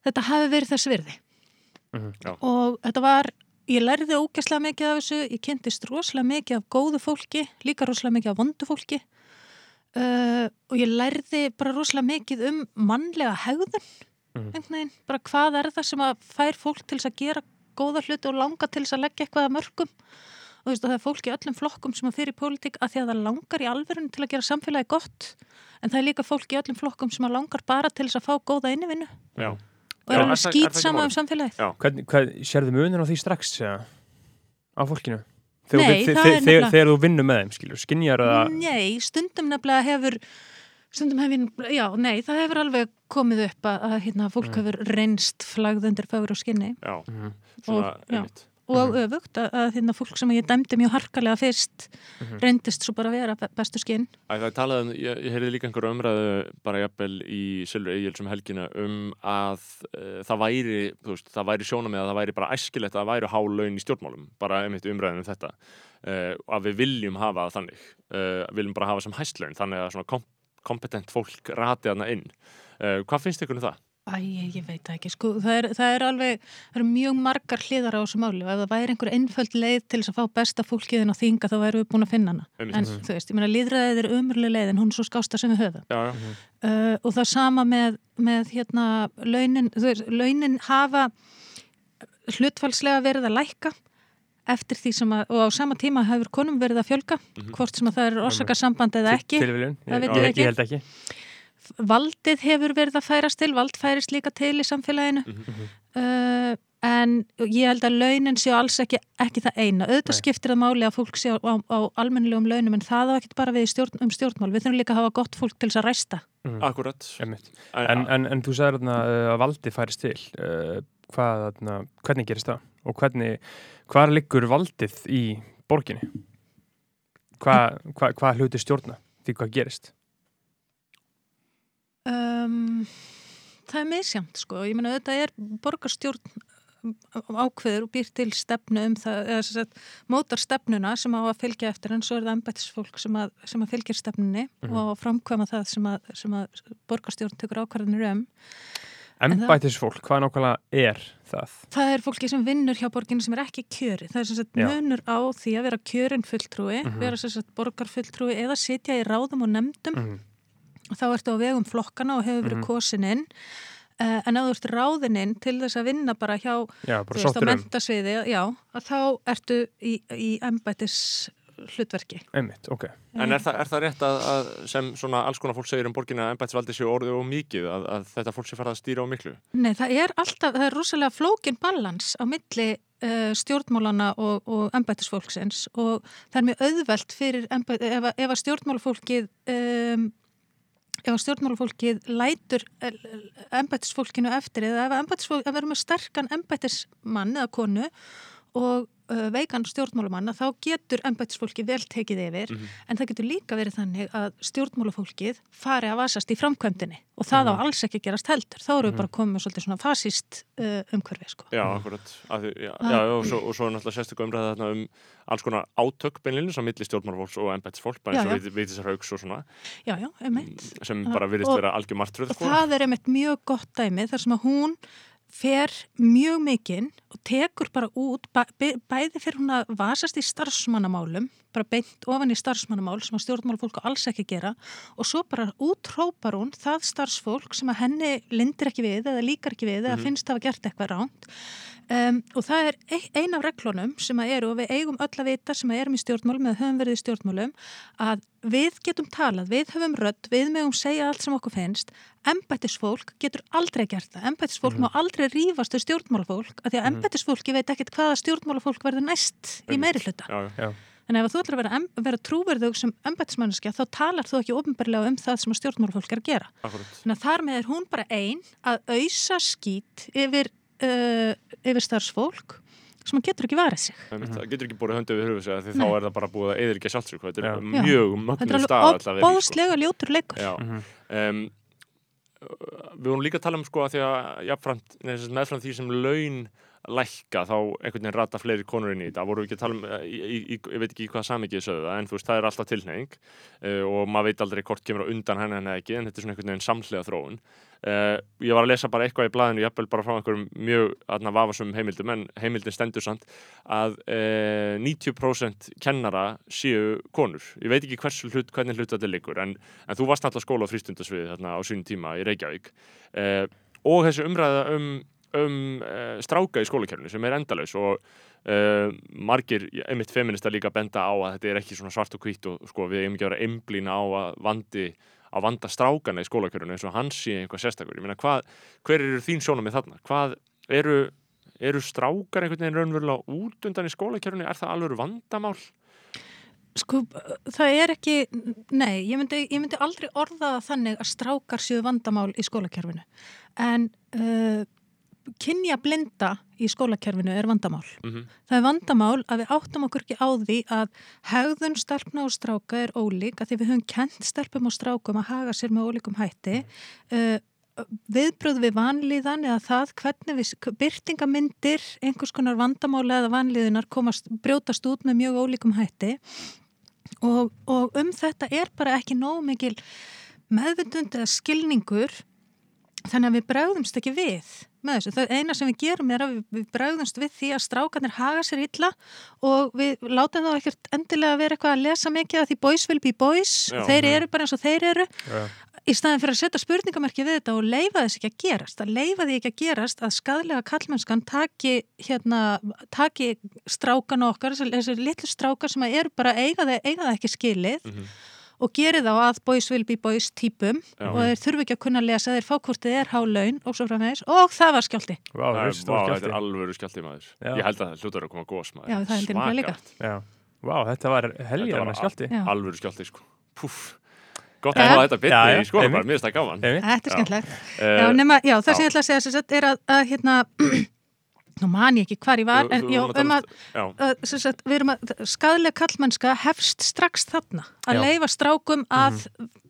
þetta hafi verið þess virði Mhm. Já. og þetta var ég lærði ógæslega mikið af þessu ég kynntist rosalega mikið af góðu fólki líka rosalega mikið af vondu fólki uh, og ég lærði bara rosalega mikið um mannlega hegðun Mhm. einhvern veginn, bara hvað er það sem að fær fólk til að gera góða hluti og langa til að leggja eitthvað að mörgum? Og þú veist að það er fólk í öllum flokkum sem að fyrir pólitík að því að það langar í alverðinu til að gera samfélagi gott. En það er líka fólk í öllum flokkum sem að langar bara til að fá góða innivinnu já, og er alveg skýt það ekki sama um samfélagið. Já. Hvern, hvað, sérðu munin á því strax eða, á fólkinu? Þegar, Nei, þú- það er nefnilega- þegar þú vinnur með þeim, skilur, skinjar það Nei, stundum nefnilega hefur stundum hefur, já, nei, það hefur alveg komið upp að, að hérna, fólk hefur reynst flagð undir fögur og skinni. Já, Mhm. svona einmitt og öfugt að, að hérna, fólk sem ég dæmdi mjög harkalega fyrst Mhm. reyndist svo bara að vera be- bestu skinn það talaði um, ég, ég heyrði líka einhverju umræðu bara jafnvel í Silfur Egil um helgina um að uh, það væri, þú veist, það væri sjónum með að það væri bara æskilegt að það væri há laun í stjórnmálum, bara einmitt umræðin um þetta uh, að við viljum hafa þannig uh, viljum bara hafa sem hæstlaun þannig að svona kom kompetent fólk rati þarna inn uh, hvað finnst ykkur um það? Æ, ég, ég veit ekki, sko, það er, það er alveg, það eru mjög margar hliðar á þessu máli og ef það væri einhver einföld leið til þess að fá besta fólkiðin á þinga þá væru við búin að finna hana. Einmitt. En þú veist, ég meina, líðræðið er umurlega leið en hún er svo skásta sem við höfum. Já, já, Uh, og það sama með, með hérna, launin, þú veist, launin hafa hlutfalslega verið að lækka eftir því sem að, og á sama tíma hefur konum verið að fjölga, Mhm. hvort sem að það er orsakarsamband eða ekki. Tilviljun, Það ég, veit ég, ég ekki. Valdið hefur verið að færast til, vald færist líka til í samfélaginu Mhm. uh, en ég held að launin séu alls ekki, ekki það eina auðvitað Nei. skiptir það máli að fólk séu á, á, á almennilegum launum en það á ekki bara við stjórn, um stjórnmál, við þurfum líka að hafa gott fólk til þess að ræsta akkurat Einmitt. En, en, en þú sagði uh, að valdi færist til uh, hvað, hvernig gerist það? og hvernig, hvað liggur valdið í borginni? Hvað hva, hva hluti stjórna því hvað gerist? Um, það er misjamt sko, ég meina þetta er borgarstjórn ákveður og býr til stefnu um það, eða sagt mótar stefnuna sem á að fylgja eftir en svo er það embættisfólk sem að, sem að fylgja stefnunni Mhm. og framkvæma það sem að, sem að borgarstjórn tekur ákvarðanir um. En það- Embætisfólk, hvað nákvæmlega er það? Það er fólki sem vinnur hjá borginni sem er ekki kjöri. Það er sem sagt Já. munur á því að vera kjörin fulltrúi, Mhm. vera sem sagt borgarfulltrúi eða sitja í ráðum og nefndum. Mm. Þá ertu á vegum flokkana og hefur verið Mhm. kosin inn. Uh, en ef þú ert ráðininn til þess að vinna bara hjá Já, þú bara veist, á um, mentasviði, já, að þá ertu í, í embætis hlutverki. einmitt, ok. En er það, er það rétt að, að sem svona alls konar fólk segir um borginna að embættisvaldi séu orðið og mikið að, að þetta fólk sé farið að stýra á miklu? Nei, það er alltaf, það er rosalega flókin balans á milli uh, stjórnmálana og, og embætisfólksins og það er mjög auðvelt fyrir ef, ef að stjórnmálafólkið um, ef að stjórnmálafólkið lætur embætisfólkinu eftir eða ef, að erum með sterkan embætismann eða konu og uh, veikan stjórnmálamann að þá getur embætisfólki vel tekið yfir Mhm. en það getur líka verið þannig að stjórnmálafólkið fari að vasast í framkvæmdini og það á alls ekki gerast heldur þá erum við bara komið svolítið svona fasíst uh, umhverfi sko. Já, akkurat. Því, já, Ah. já, og, svo, og svo er náttúrulega sérstaklega umræða þarna um alls konar átök beinlinu sem milli stjórnmálfólks og embættisfólk, bara eins Já, og já. veit- veitis rauks og svona, Já, já, sem Ah, bara virðist og- vera algjör martröð, Og sko. það er einmitt mjög gott dæmi þar sem að hún fer mjög mikinn og tekur bara út bæ, bæ- bæði fyrir hún að vasast í starfsmannamálum bara beint ofan í starfsmannamál sem að stjórnmálafólk á alls ekki gera og svo bara útrópar hún það starfsfólk sem að henni lindir ekki við eða líkar ekki við eða Mhm. finnst hafa gert eitthvað ránt um, og það er ein- af reglunum sem að eru og við eigum öll að vita sem að erum í stjórnmálum eða höfum verið í stjórnmálum að við getum talað, við höfum rödd, við mögum segja allt sem okkur finnst. Embættisfólk getur aldrei gert það. Embættisfólk má aldrei rífast við stjórnmálafólk af því að Mhm. embættisfólki veit ekkert hvaða stjórnmálafólk verður næst í meiri hluta Já, Já, en ef þú ætlar að vera, vera trúverðug sem embættismannskja þá talar þú ekki ofnbærlega um það sem stjórnmálafólk er að gera. Akkurat. þannig að þar með er hún bara ein að ausa skít yfir, uh, yfir starfsfólk sem hann getur ekki varðið sig Það getur ekki búið höfuð sig að því þá er það bara búið að eða ekki sjálfsög. Þetta er Já. mjög þetta mögnum er stað alveg alltaf verið, sko. óbóðslega ljótur leikur. Um, við vorum líka að tala um sko að því að meðfram því sem laun lækka þá einhvern veginn rata fleiri konur inn í þetta, vorum við ekki að tala um eh, ég veit ekki hvað samikið sögðu það en veist það er alltaf tilneying uh, og maður veit aldrei hvort kemur á undan henni en ekki en þetta er svona einhvern veginn samhliða þróun. Uh, ég var að lesa bara eitthvað í blæðinu jafnvel bara frá einhverjum mjög aðna vafasum heimildum en heimildin stendur samt að uh, 90% kennara séu konur. Ég veit ekki hversu hlut, hvernig hlut þetta liggur en, en þú varst alltaf skóla og frístundasvið um uh, stráka í skólakerfinu sem er endalaus og uh, margir, einmitt feminista líka benda á að þetta er ekki svona svart og hvít og sko við eigum ekki að vera einblína á að vandi að vanda strákana í skólakerfinu eins og hans sé einhvað sérstakur, ég meina hvað hver eru þín sjónum með þarna, hvað eru eru strákar einhvern veginn raunverulega út undan í skólakerfinu, er það alveg vandamál? Sko, það er ekki, nei, ég myndi, ég myndi aldrei orða þannig að strákar séu vandamál í skólakerfinu. En uh, kynja blinda í skólakerfinu er vandamál. Mm -hmm. Það er vandamál að við áttum okkur ekki á því að hegðun stelpna og stráka er ólík, að því við höfum kent stelpum og strákum að haga sér með ólíkum hætti. Uh, viðbröð við vanlíðan eða það hvernig við byrtingamindir einhvers konar vandamála eða vanlíðunar komast, brjótast út með mjög ólíkum hætti og, og um þetta er bara ekki nóg mikil meðvitund eða skilningur þannig að við bregðumst ekki við með þessu. Það eina sem við gerum er að við, bregðumst við því að strákanir haga sér illa og við látum þá ekkert endilega vera eitthvað að lesa mikið að því boys will be boys, Já. þeir eru bara eins og þeir eru Já. í staðin fyrir að setja spurningamerki við þetta og leifa þess ekki að gerast að leifa því ekki að gerast að skadlega kallmennskan taki, hérna, taki strákan okkar þessi litlu strákar sem eru bara eiga það, eiga það ekki skilið Mhm. Og gerir þá að boys will be boys típum Já. og þeir þurfi ekki að kunna lesa þeir fá hvort þið er há laun og svo framvegis og það var skjálti Vá, Það er- risastór vá, skjálfti. þetta er alvöru skjálti maður Já. ég held að það hljótar að koma gós maður Já, það held ég nefnilega líka. Svakalegt. Já. Vá, þetta var Þetta helgjana var skjálti. Já. alvöru skjálti sko Púff Gott að hafa þetta Já, já, betri í skóla einmitt. mér finnst það gaman Einmitt. Þetta er Já. skemmtilegt Eh, Já, nema, já, það sem já. ég ætla að segja sem sagt, er að, að hérna, nú man ég ekki hvar ég var, en já, um að, að sem sagt, við erum að, skadlega kallmennska hefst strax þarna, að Já. leifa strákum að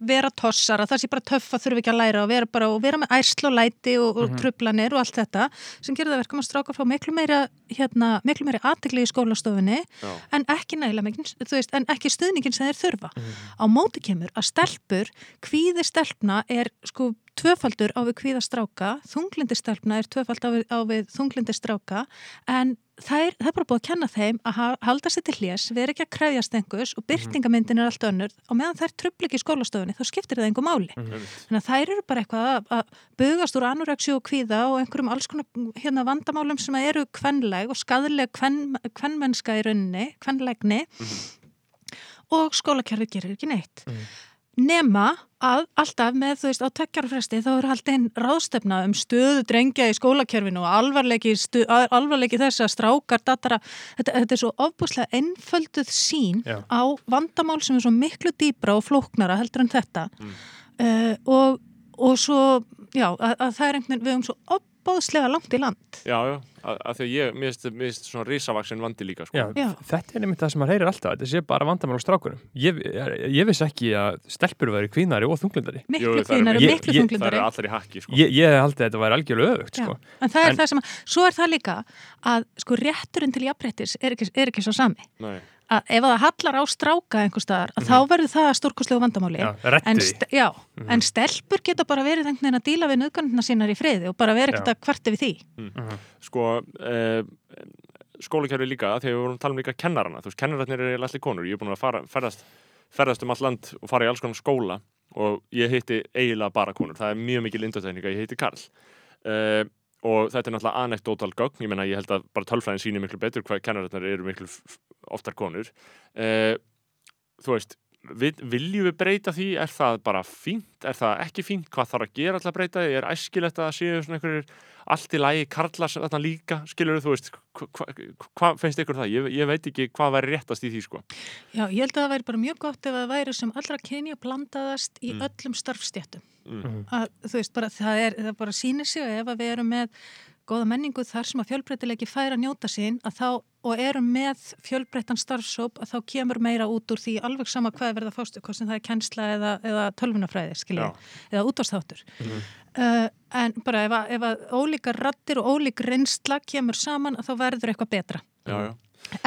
vera tossar, að það sé bara töff að þurfa ekki að læra og vera bara, og vera með ærsl og læti og, og trublanir og allt þetta sem gerir það verkum að strákar fá miklu meira hérna, miklu meira aðtegli í skólastofunni já, en ekki nægilega mikil, þú veist, en ekki stuðningin sem þeir þurfa. Á móti kemur að stelpur, kvíði stelpna er sko tvöfaldur á við kvíða stráka, þunglindi stelpna er tvöfald á við, við þunglindi stráka en það er, það er bara búið að kenna þeim að ha- halda sér til hljés, vera ekki að krefjast einhvers og byrtingamyndin er allt önnur og meðan þær trubli ekki í skólastofunni þá skiptir það einhver máli. einmitt. Þannig að þær eru bara eitthvað að, að bugast úr anoreksi og kvíða og einhverjum alls konar hérna, vandamálum sem eru kvenleg og skadleg kven, kvenmennska í rauninni, kvenlegni og skólakerfið gerir ekki neitt. Nema að alltaf með, þú veist, á tekjarfresti þá er haldið einn ráðstefna um stöðu drengja í skólakerfinu og alvarleiki, stu, alvarleiki þess að strákar, datara, þetta, þetta er svo ofbúslega einfölduð sín Já. á vandamál sem er svo miklu dýbra og flóknara heldur en þetta uh, og, og svo, já, að, að það er einhvern veginn, við höfum svo ofbúslega langt í land. Já, já, að, að því að ég, mér finnst- svona risavaksin vandi líka, sko. Já, Já. þetta er einmitt það sem maður heyrir alltaf þetta sé bara vandamál á strákunum ég, ég, ég vissi ekki að stelpur væri kvínari og þunglindari Miklu Jú, kvínari, ég- miklu ég- Það þunglindari. er allir í hakki, sko. ég, ég haldið að þetta væri algjörlega öfugt sko. en það er En- það sem að, svo er það líka að sko rétturinn til jafnréttis er ekki, er ekki svo sami. Nei, Að ef það hallar á stráka einhver staðar, að þá verður það stórkoslegu vandamáli. Já, reddi en, st já, en stelpur geta bara verið einhvern veginn að díla við nöðgannina sínar í friði og bara verið ekkert að kvarti við því. sko, uh, skólakerfi líka, þegar við vorum að tala um líka kennarana, þú veist, kennararnir eru allir konur, ég er búin að fara, ferðast, ferðast um all land og fara í alls konar skóla og ég hitti eiginlega bara konur, það er mjög mikil indoteknika, ég hitti Karl. Uh, og þetta er náttúrulega anekdotal gögn, ég menna ég held að bara tölfræðin sýnir miklu betur hvað kennararnar eru miklu oftar konur. Uh, þú veist, við, viljum við breyta því, er það bara fínt, er það ekki fínt, hvað þarf að gera alltaf að breyta því, er æskilegt að séu svona einhverjir allt í lagi karlar sem þarna líka, skilur þú veist, hvað hva, hva finnst ykkur það? Ég, ég veit ekki hvað væri réttast í því, sko. Já, ég held að það væri bara mjög gott ef það væri sem allra kynja blandaðast í öllum starfstjættum. Mm. að þú veist bara það er það bara sýnir sig ef að við erum með góða menningu þar sem að fjölbreytilegi fær að njóta sín að þá og erum með fjölbreytan starfsóp að þá kemur meira út úr því alveg sama hvað er verið að fástu, hvað sem það er kennsla eða, eða tölvunafræði, skiljið, eða útvástáttur uh, en bara ef að, ef að ólíkar rattir og ólík reynsla kemur saman að þá verður eitthvað betra. Já, já.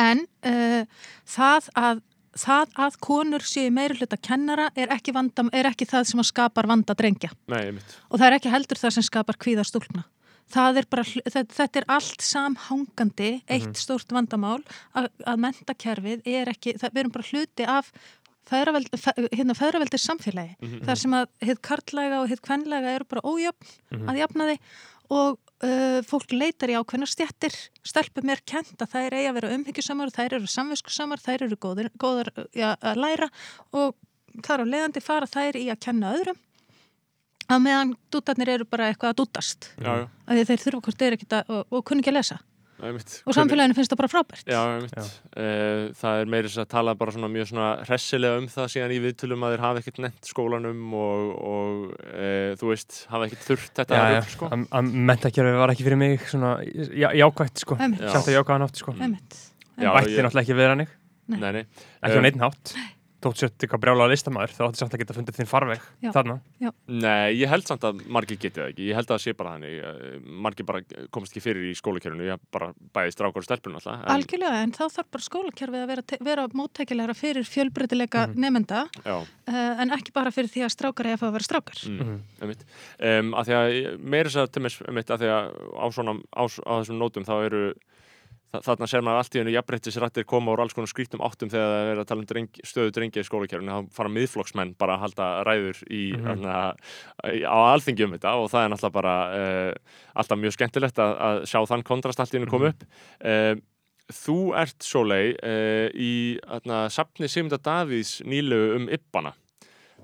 en uh, það að það að konur séu meiri hluta kennara er ekki, vanda, er ekki það sem að skapar vanda drengja. Nei, og það er ekki heldur það sem skapar kvíða stúlna. Það er bara, þetta, er allt samhangandi, eitt stórt vandamál að, að mentakerfið er ekki, það, við erum bara hluti af feðraveld, fe, hérna, samfélagi. Þar sem að hitt karlæga og hitt kvenlega eru bara ójöfn að jafna því og uh, fólk leitar í ákveðna stjættir, stelpum er kent að þær eiga að vera umhyggjusamar, þær eru samviskusamar, þær eru góðir, góðar ja, að læra og þar á leiðandi fara þær í að kenna öðrum að meðan dútarnir eru bara eitthvað að dútast Já, já. að því þeir þurfa hvort þeir ekki að, og, og kunni ekki að lesa Nei, einmitt. og samfélaginu finnst það bara frábært Já, einmitt. Uh, það er meira þess að tala bara svona mjög svona hressilega um það síðan í viðtölum að þeir hafa ekkert nefnt skólanum og, og uh, þú veist, hafa ekkert þurft þetta Já, já, rugl, sko. að, að mentakerfi var ekki fyrir mig svona já, jákvætt sko, Einmitt. Já. samt að jákvæðan átt sko Einmitt. Já, Vætti ég- náttúrulega ekki vera hannig, Nei, nei. ekki á Um, neitt hátt þótt sér eitthvað brjálaða listamæður þá áttu samt að geta fundið þinn farveg Já. þarna Nei, ég held samt að margir geti það ekki. Ég held að það sé bara þannig. eh, Margir bara komast ekki fyrir í skólakerfinu. Ég bara bæði strákar og stelpunum alltaf. En, Algjörlega, en þá þarf bara skólakerfið að vera, vera móttækilegra fyrir fjölbreytileika Mhm. nemenda já, uh, en ekki bara fyrir því að strákar eða að vera strákar mm, Mhm. einmitt. Um, að því að meira þess að að því að á svona, á, á þessum nótum þá eru þarna ser maður allt í hennu jafnbrettisrættir koma úr alls konar skrítum áttum þegar það er að tala um dreng, stöðu drengja í skólakerfinu. Þá fara miðflokksmenn bara að halda ræður í, Mhm. mm á alþingi um þetta og það er náttúrulega bara uh, alltaf mjög skemmtilegt að, að sjá þann kontrast allt í hennu koma upp. Uh, Þú ert Sólei uh, í atna, safni Sigmunda Davíðs nýlu um Ibbana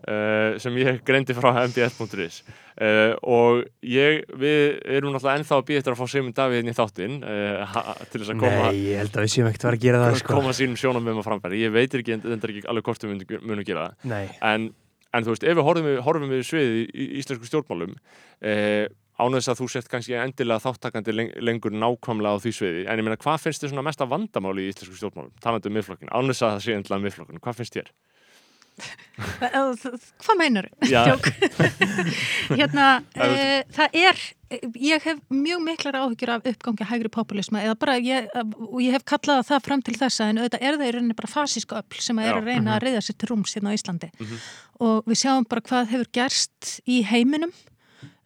Uh, sem ég greindi frá mbs.is uh, og ég, við erum náttúrulega ennþá að býja eftir að fá Sigmund Davíð inn í þáttinn uh, til þess að koma, Nei, ég held að við séum ekkert að vera að gera það sko. koma sínum sjónum með maður framfæri. Ég veit ekki, þetta er ekki alveg hvort við munum, gera það. Nei, en, en þú veist, ef við horfum horfum við sviðið í, íslensku stjórnmálum ánvegs að þú sett kannski endilega þáttakandi leng lengur nákvæmlega á því sviði. En ég meina, hvað finnst þér svona mesta vandamáli í íslensku stjórnmálum, talandi um miðflokkin ánvegs að það sé endilega miðflokkin, hvað finnst þér? Hvað meinar hérna, e, það er ég hef mjög miklar áhyggjur af uppgangi hægri populisma eða bara, ég, og ég hef kallað það fram til þessa en auðvitað er það í rauninni bara fasíska öll sem er að reyna að reyða sér til rúms hérna á Íslandi. Mm -hmm. og við sjáum bara hvað hefur gerst í heiminum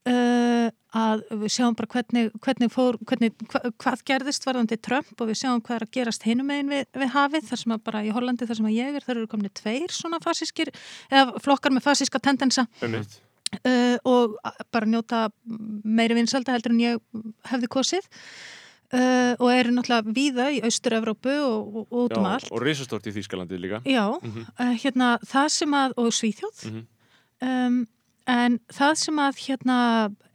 uh, að við sjáum bara hvernig, hvernig fór, hvernig, hva, hvað gerðist varðandi Trump og við sjáum hvað er að gerast hinum megin við, við hafið þar sem að bara í Hollandi þar sem að ég er þar eru komin tveir svona fasískir eða flokkar með fasíska tendensa. Uh, og bara njóta meiri vinsalda heldur en ég hefði kosið. Uh, og eru náttúrulega víða í Austur-Európu og, og út um allt. og risastort í Þýskalandi líka. Já, mm -hmm. uh, hérna það sem að og Svíþjóð. Mm -hmm. um, en það sem að hérna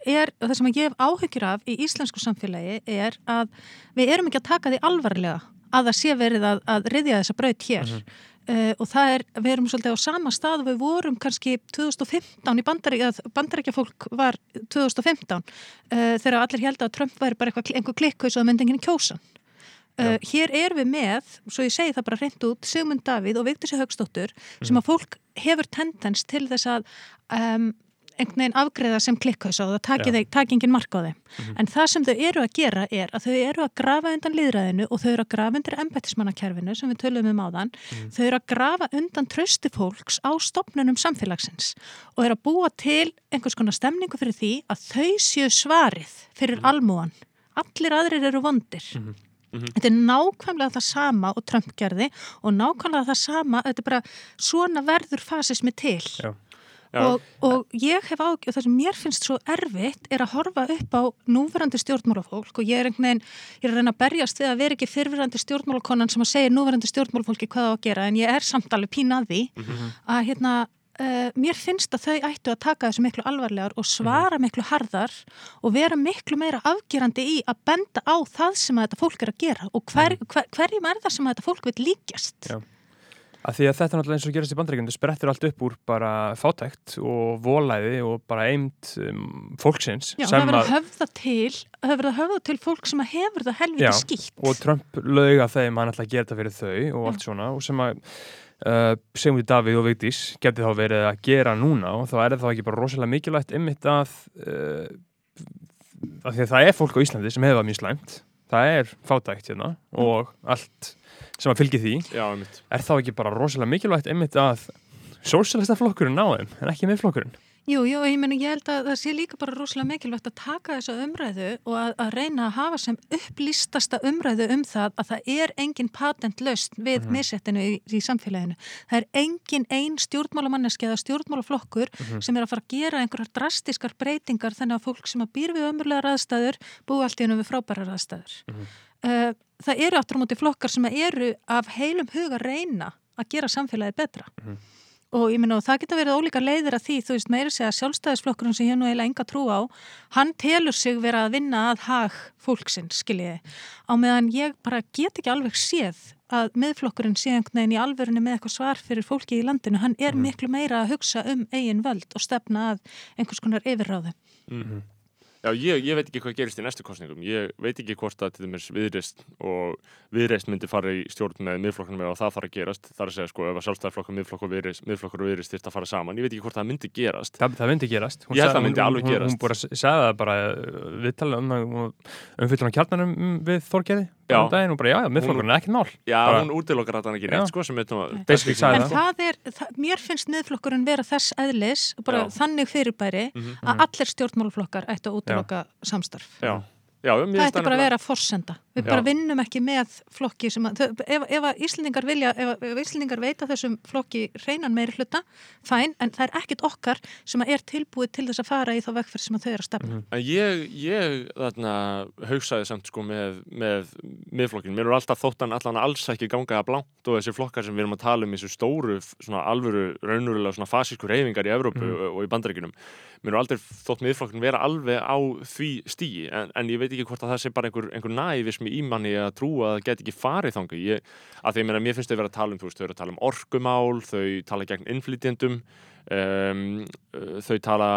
er, það sem að ég hef áhyggjur af í íslensku samfélagi er að við erum ekki að taka því alvarlega að það sé verið að, að riðja þessa braut hér mm -hmm. Uh, og það er, við erum svolítið á sama stað og við vorum kannski 2015 í bandaríkja, bandaríkja fólk var 2015 uh, þegar allir held að Trump væri bara einhver klikkaus og það myndi enginn kjósa uh, hér er við með, svo ég segi það bara reynd út Sigmund Davíð og Vigdísi Högstóttur mm. sem að fólk hefur tendens til þess að um, einhvern veginn afgreða sem klikkaus á það, taki enginn mark á þeim. Mm -hmm. En það sem þau eru að gera er að þau eru að grafa undan liðræðinu og þau eru að grafa undir embættismannakerfinu sem við tölum um áðan. Mm -hmm. Þau eru að grafa undan trösti fólks á stopnunum samfélagsins og eru að búa til einhvers konar stemningu fyrir því að þau séu svarið fyrir -hmm. almúan. Allir aðrir eru vondir. Mhm. Mhm. Þetta er nákvæmlega það sama og Trump gerði og nákvæmlega það sama, þetta er bara svona verður fasismi til. Já. Og, og ég hef ágjörð, það sem mér finnst svo erfitt er að horfa upp á núverandi stjórnmálafólk og ég er einhvern veginn, ég er að reyna að berjast við að vera ekki fyrfirandi stjórnmálakonan sem að segja núverandi stjórnmálafólki hvað á að gera en ég er samt alveg pínaði mm -hmm. að hérna, uh, mér finnst að þau ættu að taka þessu miklu alvarlegar og svara miklu harðar og vera miklu meira afgerandi í að benda á það sem að þetta fólk er að gera og hver, hver, hverjum er það sem að þetta fólk vil líkjast? Já. Að því að þetta er náttúrulega eins og gerast í bandrækjum, það sprettur allt upp úr bara fátækt og volæði og bara eimt um, fólksins. Já, það verður að höfða til, verður að höfða til fólk sem hefur það helviti skýtt. Og Trump lauga þeim að hann ætla að gera þetta fyrir þau og allt Já. svona og sem að uh, segjum við Davíð og Vigdís geti þá verið að gera núna og þá er það ekki bara rosalega mikilvægt ymmit að, uh, að það er fólk á Íslandi sem hefur það mjög slæmt, það er fátækt hérna og allt sem að fylgi því. Já, er þá ekki bara rosalega mikilvægt einmitt að sósælista flokkurinn ná þeim en ekki miðflokkurinn Jú, jú, ég, meni, ég held að það sé líka bara rosalega mikilvægt að taka þessa umræðu og að, að reyna að hafa sem upplýstasta umræðu um það að það er engin patentlöst við mm -hmm. missettinu í, í samfélaginu. Það er engin einn stjórnmálamanneski eða stjórnmálaflokkur mm -hmm. sem er að fara að gera einhverjar drastiskar breytingar þannig að fólk sem að býr við ömurlega raðstæður búi allt í hennu við frábæra raðstæður. Mm -hmm. uh, það eru áttur á móti flokkar sem eru af heilum huga reyna að gera samfélagi betra -hmm. Og ég minna og það geta verið ólíka leiðir að því þú veist meira segja sjálfstæðisflokkurinn sem ég nú eiginlega enga trú á hann telur sig verið að vinna að hag fólksinn skiljiði á meðan ég bara get ekki alveg séð að miðflokkurinn sé einhvern veginn í alverðinu með eitthvað svar fyrir fólki í landinu hann er mm -hmm. miklu meira að hugsa um eigin völd og stefna að einhvers konar yfirráðu mm -hmm. Já, ég, ég veit ekki hvað gerist í næstu kostningum. Ég veit ekki hvort að til dæmis viðreist og viðreist myndi fara í stjórn með miðflokkunum eða það þarf að gerast. Það er að segja sko ef að sjálfstæðarflokkur, miðflokkur og viðreist, miðflokkur og viðreist þurft að fara saman. Ég veit ekki hvort það myndi gerast. Það, það myndi gerast. Hún ég held að það myndi alveg gerast. Hún, hún, hún bara segði það bara viðtala um, um fyrir hann kjarnanum við Þorgerði Já. Um daginn og bara já, já, miðflokkurinn er ekki mál. Já, bara, hún útilokkar þetta ekki neitt sko sem En það. er, það, mér finnst miðflokkurinn vera þess eðlis bara já. þannig fyrirbæri mm -hmm. að allir stjórnmálflokkar ættu að útilokka samstarf. Já Já, það ætti bara að vera forsenda við já. bara vinnum ekki með flokki sem að, ef, ef að Íslandingar vilja ef, ef Íslandingar veita þessum flokki reynan meiri hluta, fæn, en það er ekkit okkar sem er tilbúið til þess að fara í þá vegferð sem þau eru að stefna mm -hmm. Ég, ég þarna haugsaði samt sko með, með miðflokkin, mér er alltaf þóttan allan alls ekki ganga að blánt og þessi flokkar sem við erum að tala um í þessu stóru, svona alvöru raunverulega svona fasísku reyfingar í Evrópu mm -hmm. og í bandaríkunum mér er aldrei þótt miðflokkin vera alveg á því stíi en, en ég veit ekki hvort að það sé bara einhver, einhver nævismi ímanni að trúa að það get ekki farið þangu ég, að því að mér finnst þau vera að tala um veist, þau eru að tala um orkumál þau tala gegn innflytjendum um, þau tala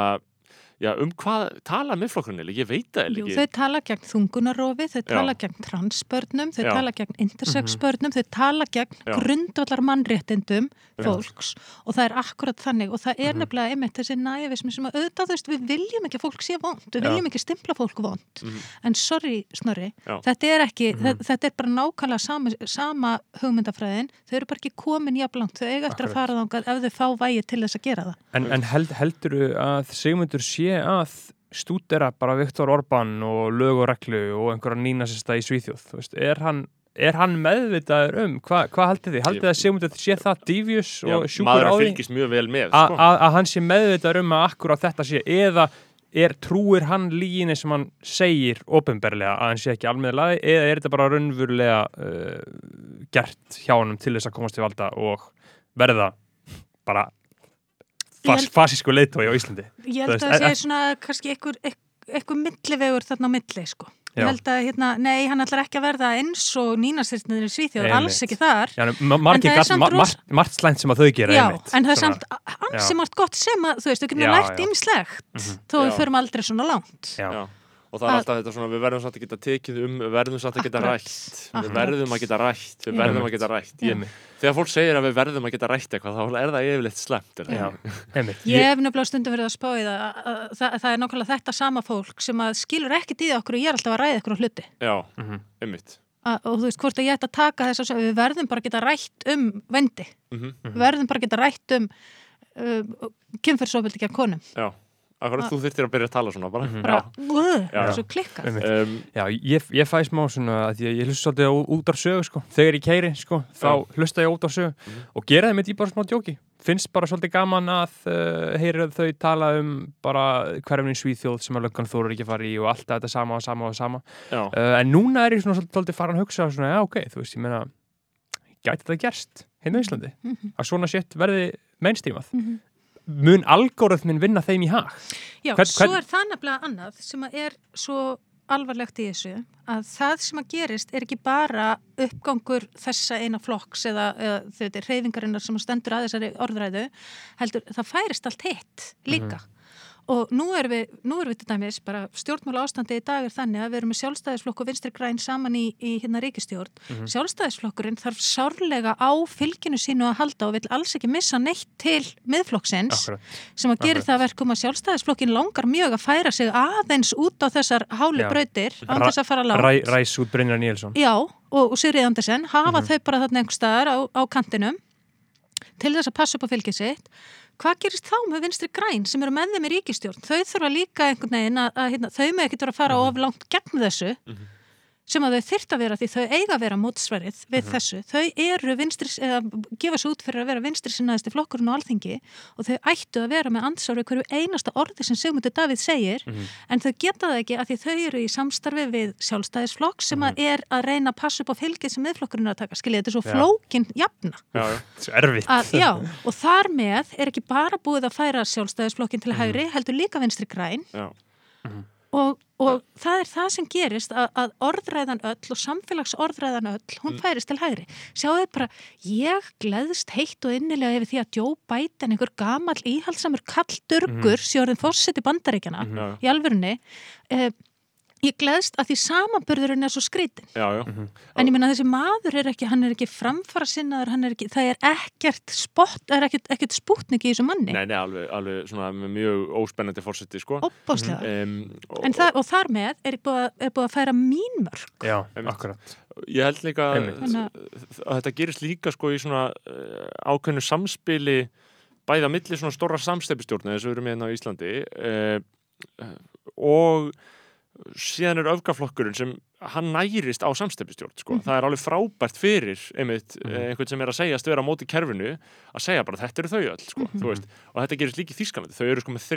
já, um hvað tala miðflokkurinn eða, ég veit það Jú, ekki þau tala gegn þungunarofi, þau Já. tala gegn transbörnum, þau Já. tala gegn intersexbörnum, þau tala gegn Já. grundvallar mannréttindum Já. fólks og það er akkurat þannig og það er Mhm. nefnilega einmitt þessi næfismi sem að auðvitað, þú veist, við viljum ekki að fólk sé vond, við Já. viljum ekki stimpla fólk vond, Mhm. en sorry, Snorri, Já. þetta er ekki, Mhm. þe- þetta er bara nákvæmlega sama, sama hugmyndafræðin, þau eru bara ekki komin jafnlangt, þau eiga eftir Akkurat. að fara þangað ef þau fá vægi til þess að gera það. En, en held, heldur að Sigmundur sé að stúdera bara Viktor Orbán og lög og reglu og einhverja nínasista í Svíþjóð veist, er hann er hann meðvitaður um, Hva, hvað haldið þið? Haldið þið að sé það dífjus Já, og sjúkur á því sko. að hann sé meðvitaður um að akkur á þetta sé eða er trúir hann líginni sem hann segir ofinberlega að hann sé ekki almeðlaði eða er þetta bara raunverulega uh, gert hjá honum til þess að komast til valda og verða bara fas, fasísku leitói á Íslandi Ég held að það e- sé svona kannski einhver, einhver millivegur þarna á milli sko. Já. Ég held að, hérna, nei, hann ætlar ekki að verða eins og nínastyrnir í Svíþjóð, Einmitt. alls ekki þar. Já, ma- margir En það er gall, samt ma ros- margt, margt slæmt sem að þau gera Já, einmitt, en það er samt ansi margt gott sem að, þú veist, við getum Já, lært já. ýmislegt Mhm. þó við Já. förum aldrei svona langt. Já. Og það er alltaf þetta svona við verðum samt að geta tekið um við verðum samt að geta rætt við verðum að geta rætt við verðum að geta rætt ég, þegar fólk segir að við verðum að geta rætt eitthvað þá er það yfirleitt slemt er Ég hef nefnilega stundum verið að spá í það, að, að, það, það er nákvæmlega þetta sama fólk sem að skilur ekkert í það okkur og ég er alltaf að ræða okkur á hluti. já, Mhm. einmitt Að, og þú veist, hvort að ég ætti að taka þess að við verðum bara að geta rætt um vendi. Mhm. Við verðum bara að geta rætt um uh, kynferðsofildi gegn konum. já, akkurat þú þurftir að byrja að tala svona bara, Mhm. Bara, uh, Já. svo. Einmitt. Um, Já, ég, ég fæ smá svona að ég, ég hlusta svolítið á út af sögu sko. þegar ég keiri, sko, þá hlusta ég út af sögu Mhm. og gera það mitt í bara smá djóki finnst bara svolítið gaman að uh, heyra þau tala um bara hverjum í Svíþjóð sem að löggan þóru ekki að fara í og alltaf þetta sama og sama og sama uh, en núna er ég svona svolítið, farin að hugsa svona, já ok, þú veist, ég meina gæti þetta gerst hérna á Íslandi Mhm. að svona shit verði mainstreamað Mhm. Mun algóraðminn vinna þeim í hag? Já, Hvern- svo hvern- er það nefnilega annað sem er svo alvarlegt í þessu að það sem að gerist er ekki bara uppgangur þessa eina flokks eða, eða þetta er reyfingarinnar sem stendur að þessari orðræðu heldur það færist allt hitt líka og nú erum við, nú erum við til dæmis bara stjórnmála ástandi í dag er þannig að við erum með sjálfstæðisflokk og vinstri græn saman í, í hérna ríkistjórn sjálfstæðisflokkurinn þarf sárlega á fylginu sínu að halda og vil alls ekki missa neitt til miðflokksins Akkurat. sem að Akkurat. það að verkum að sjálfstæðisflokkin langar mjög að færa sig aðeins út á þessar hálu Já. brautir án þess að fara lágt. Ræ, Ræs út Brynjar Níelsson Já, og, og Sirrið Andersen hafa Mhm. þau bara þarna einhver staðar á, á kantinum til þess að passa upp á fylgið sitt. Hvað gerist þá með vinstri græn sem eru með þeim í ríkistjórn? Þau þurfa líka einhvern veginn að, að hérna, þau með ekki vera að fara of langt gegn þessu Mhm. Sem að þau þyrft að vera því þau eiga að vera mótsverið við Mhm. þessu. Þau eru vinstri, eða gefa svo út fyrir að vera vinstri sinnaðist í flokkurinn á alþingi og þau ættu að vera með ansvar við hverju einasta orði sem Sigmundur Davíð segir Mhm. en þau geta það ekki að því þau eru í samstarfi við sjálfstæðisflokk sem að er að reyna að passa upp á fylgið sem miðflokkurinn er að taka. Skiljið, þetta er svo Já. flókin jafna. já, já. Svo erfitt Að, já, og þar með er ekki bara búið að færa sjálfstæðisflokkin til hægri, vinstri græn já. Og, og það er það sem gerist að, að orðræðan öll og samfélagsorðræðan öll, hún Mm. færist til hægri. Sjáðu bara, ég gleðst heitt og innilega yfir því að Joe Biden, einhver gamall íhaldsamur kalldurgur, mm. sjóðin fórseti bandaríkjana, Mhm. já, í alvörunni, eh, ég gleðst að því samanburðurinn er svo skrítin. já, já. Mhm. En ég meina þessi maður er ekki, hann er ekki framfara sinnaður, hann er ekki, það er ekkert spott, það er ekkert, ekkert spútnik í þessu manni. Nei, nei, alveg, alveg svona með mjög óspennandi fórseti, sko Óbáslega. um, og, En það, og þar með er búið, að- er búið að færa mín mörg. Já, Einmitt. akkurat Ég held líka að, að þetta gerist líka sko í svona uh, ákveðnu samspili bæða milli svona stóra samstefistjórna þess að við erum hérna á Íslandi uh, og síðan er öfgaflokkurinn sem hann nærist á samstefistjórn sko. Mhm. það er alveg frábært fyrir einmitt, mm. einhvern sem er að segjast vera á móti kerfinu að segja bara þetta eru þau öll sko, þú veist, og þetta gerist líka í Þískalandi þau eru sko með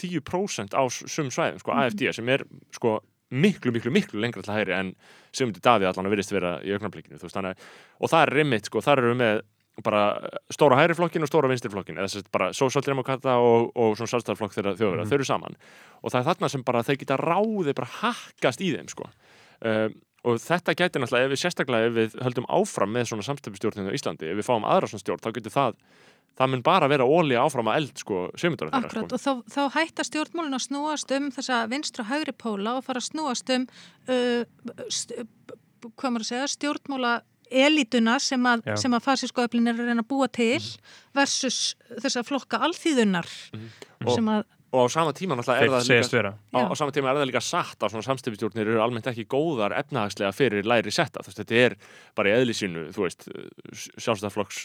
3-10% á sum svæðum sko, Mhm. AFD sem er sko miklu, miklu, miklu lengra til hægri en Sigmundi Davíð allan að virðist vera í að- og það er rimmitt, sko, þar eru við með bara stóra hægri flokkin og stóra vinstri flokkin eða að bara sósaldemokata og, og svona sjálfstæðarflokk þeirra þjóðverða, Mhm. þau eru saman og það er þarna sem bara þeir geta ráði bara hakkast í þeim, sko um, og þetta gæti náttúrulega, ef við sérstaklega ef við höldum áfram með svona samstæpustjórninu á Íslandi, ef við fáum aðra svona stjórn, þá getur það það mun bara vera ólí áfram að eld sko, sömundar þeirra Akkurat, sko. og þá, þá hætta stjórnmálun að snúast um þessa vinstra hægri póla og fara að snúast um uh, st hvað maður að segja, stjórnmála elituna sem að, sem að fasísku öflin er að reyna að búa til versus þessa flokka alþýðunar Og- sem að, og á sama tíma náttúrulega er það líka vera. á, á sama tíma er það líka satt að svona samstæpustjórnir eru almennt ekki góðar efnahagslega fyrir læri setta, þú veist, þetta er bara í eðli sínu, þú veist sjálfstæðarflokks,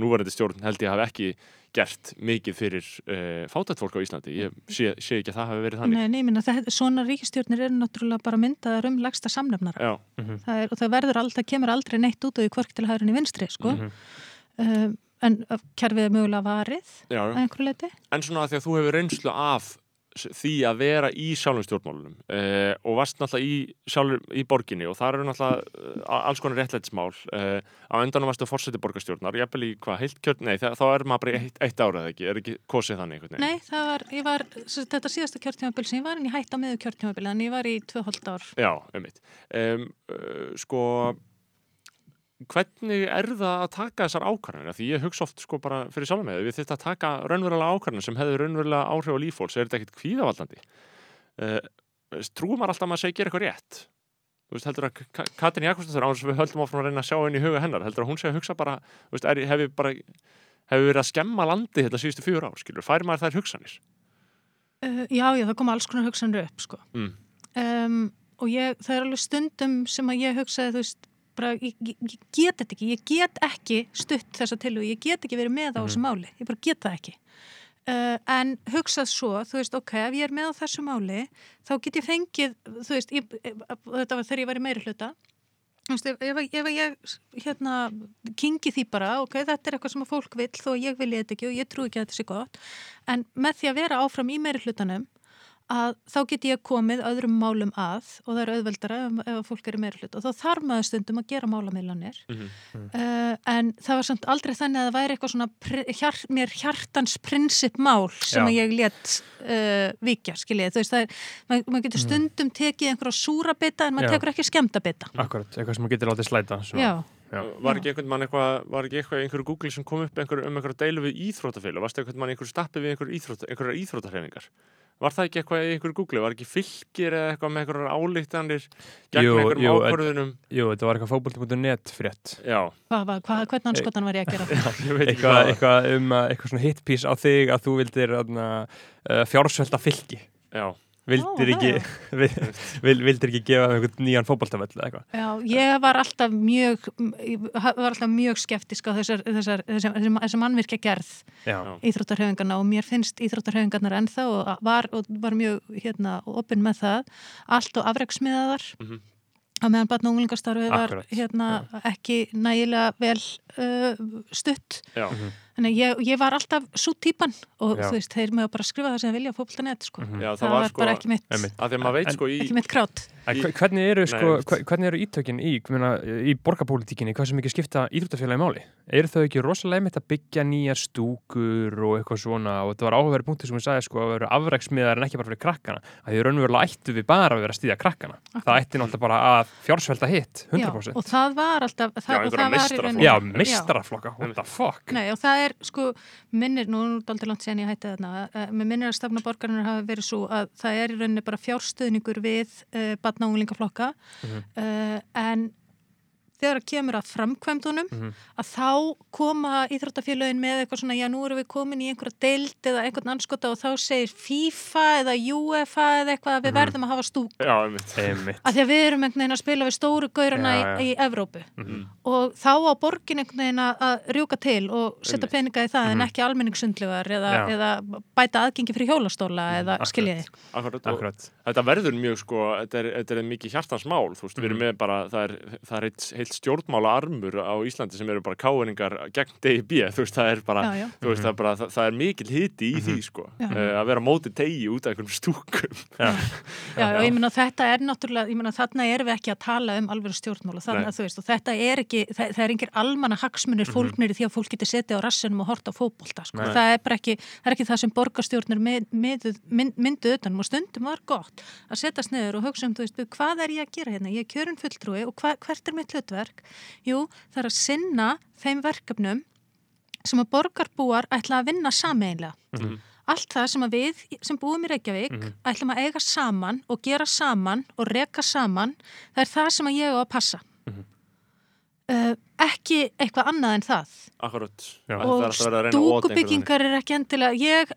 núverandi stjórn held ég hafi ekki gert mikið fyrir uh, fátætt fólk á Íslandi. Ég sé, sé ekki að það hafi verið þannig. Nei, nei, minna, það, svona ríkistjórnir eru náttúrulega bara myndaðar um lagsta samnefnara. Já, það er, og það verður það kemur aldrei neitt út af því hvork til hægrinni vinstri, sko. Mhm. um, en kerfið er mögulega varið já, að einhverju leiti en svona að því að þú hefur reynslu af því að vera í sjálfum stjórnmálunum uh, og varst náttúrulega í, sjálfur, í borginni og það eru náttúrulega alls konar réttlætismál uh, á endanum varstu fórseti borgarstjórnar, ég í hvað, heilt kjörn, nei, þá er maður bara eitt, eitt árið ekki, er ekki kosið þannig einhvern veginn? Nei, það var, ég var, þetta síðasta kjörtímabil sem ég var en ég hætti á miður kjörtímabil en ég var í tvö hóllt ár. Já, einmitt. Um, uh, sko, hvernig er það að taka þessar ákvarðanir? Því ég hugsa oft sko bara fyrir sjálf með, við þurfum að taka raunverulega ákvarðanir sem hefur raunverulega áhrif á lífólks, er þetta ekkit kvíðavaldandi? Uh, trúum maður alltaf að maður segi gera eitthvað rétt? Þú veist, heldur að Ka- Katrín Jakobsdóttir, án sem við höldum áfram að reyna að sjá inn í huga hennar, heldur að hún sé að hugsa bara, veist, er, hef bara hefur verið að skemma landi þetta síðustu fjör ár, skilur, færi maður þær hugsanir? Uh, já, já, það koma alls konar hugsanir upp, sko. Mm. Um, og ég, það er alveg stundum sem að ég hugsaði, þú veist, bara, ég, ég, ég get þetta ekki, ég get ekki stutt þessa tilhug, ég get ekki verið með á þessu máli, ég bara get það ekki. Uh, en hugsað svo, þú veist, ok, ef ég er með á þessu máli, þá get ég fengið, þú veist, ég, þetta var þegar ég var í meiri hluta, Þú veist, ef, ef, ef ég hérna kingi því bara, ok, þetta er eitthvað sem fólk vill þó ég vilja þetta ekki og ég trú ekki að þetta sé gott, en með því að vera áfram í meiri hlutanum að þá get ég komið öðrum málum að og það er auðveldara ef, ef fólk er í meiri hlut og þá þarf maður stundum að gera málamiðlanir. Mhm. uh, en það var samt aldrei þannig að það væri eitthvað svona pri- hjar, mér hjartans prinsipmál sem ég let uh, vikja, skiljið, þú veist það er maður, maður getur stundum tekið einhverja súra bita en maður Já. tekur ekki skemmta bita Akkurat, eitthvað sem maður getur látið slæta Já. Var ekki einhvern mann eitthvað, var ekki eitthvað í einhverju Google sem kom upp einhver, um einhverju deilu við íþróttafélag, varstu einhvern mann í einhverju stappi við einhverju íþróttahreyfingar? Var það ekki eitthvað í einhverju Google, var ekki fylgir eða eitthvað með einhverjar álíktanir gegn Jú, einhverjum jú, ákvörðunum? Jú, þetta var eitthvað fótbolti.net frétt Já, hvað, hvað, hvað, hvernig anskotan var ég að gera það? eitthvað, hvað. eitthvað um að, eitthvað svona hitpiece á þig að þú vildir uh, fjársvelta fylgi Já, vildir Ó, ekki vildir ekki gefa þeim einhvern nýjan fótboltavöll eða eitthvað? Já, ég var alltaf mjög var alltaf mjög skeptisk á þessar, þessar, þessar, þessar, þessar mannvirkja gerð íþróttarhefingarna og mér finnst íþróttarhefingarnar ennþá og var, og var mjög hérna, opinn með það. Allt og afreiksmiðaðar Mhm. á meðan barn og unglingastarfi var hérna, ekki nægilega vel uh, stutt. Já, þannig að ég, ég var alltaf svo típan og Já. þú veist, þeir með að bara skrifa það sem þeir vilja á fótboltanett sko. Mhm. já, það, það var var sko, bara ekki mitt, að að veit En- sko í, ekki mitt krát Í- hve- hvernig eru, Nei, sko, hve- hvernig eru ítökin í, meina, í borgarpólitíkinni, hvað sem ekki skipta íþróttafélagi máli? Eru þau ekki rosalega mitt að byggja nýjar stúkur og eitthvað svona? Og þetta var áhugaverið punktur sem hún sagði sko að vera afræksmiðar en ekki bara fyrir krakkana. Að því raunverulega ættu við bara að vera að stýðja krakkana. Það ætti náttúrulega bara að fjársvelta hitt 100% Já, og það var alltaf það, Já, það var Já, meistaraflokka, what the fuck? Nei, og það er sko, minnir, nú er þetta aldrei langt síðan ég hætti þarna, með minnir að stafna borgarinnar hafi verið svo að það er í rauninni bara fjárstuðningur við uh, þegar það kemur að framkvæmdunum Mhm. að þá koma íþróttafélögin með eitthvað svona, já nú erum við komin í einhverja deild eða einhvern anskota og þá segir FIFA eða UEFA eða eitthvað að við Mhm. verðum að hafa stúk já, einmitt. Einmitt. að því að við erum einhvern veginn að spila við stóru gaurana Já, já. í, í Evrópu Mhm. og þá á borgin einhvern veginn að- að rjúka til og setja peninga í það en Mhm. ekki almenningssundlugar eða, eða bæta aðgengi fyrir hjólastóla eða akkurat. skiljiði. Akkurat, og Akkurat þetta verður mjög sko, þetta er, þetta er mikið hjartans mál, þú veist, við erum Mhm. með bara, það er, það er heilt, heilt allt stjórnmála armur á Íslandi sem eru bara káeningar gegn DIB, þú veist, það er bara Já, já. veist, það er bara, það, það er mikil hiti í því, sko, Já. uh, að vera á móti tegi út af einhverjum stúkum Já, Já, og ég meina þetta er náttúrulega, ég meina þarna erum við ekki að tala um alveg stjórnmála, þannig að þú veist og þetta er ekki, það, það er engir almanna hagsmunir Mhm. fólknir í því að fólk getur setið á rassinum og horta á fótbolta, sko, Nei. það er bara ekki það er ekki það sem borgarstjórnir með, mynd, myndu utanum og stundum var gott að setjast niður og hugsa um, þú veist, "Bíddu, hvað er ég að gera hérna, ég er kjörun fulltrúi og hva, hvert er mitt hlutverk? Jú, það er að sinna þeim verkefnum sem að borgarbúar ætla að vinna sameinlega Mhm. allt það sem að við sem búum í Reykjavík ætlum að eiga saman og gera saman og reka saman það er það sem að ég á að passa uh, ekki eitthvað annað en það. Akkurat, Já. Það er og alltaf verið að reyna að ota einhverjum stúkubyggingar er ekki endilega ég,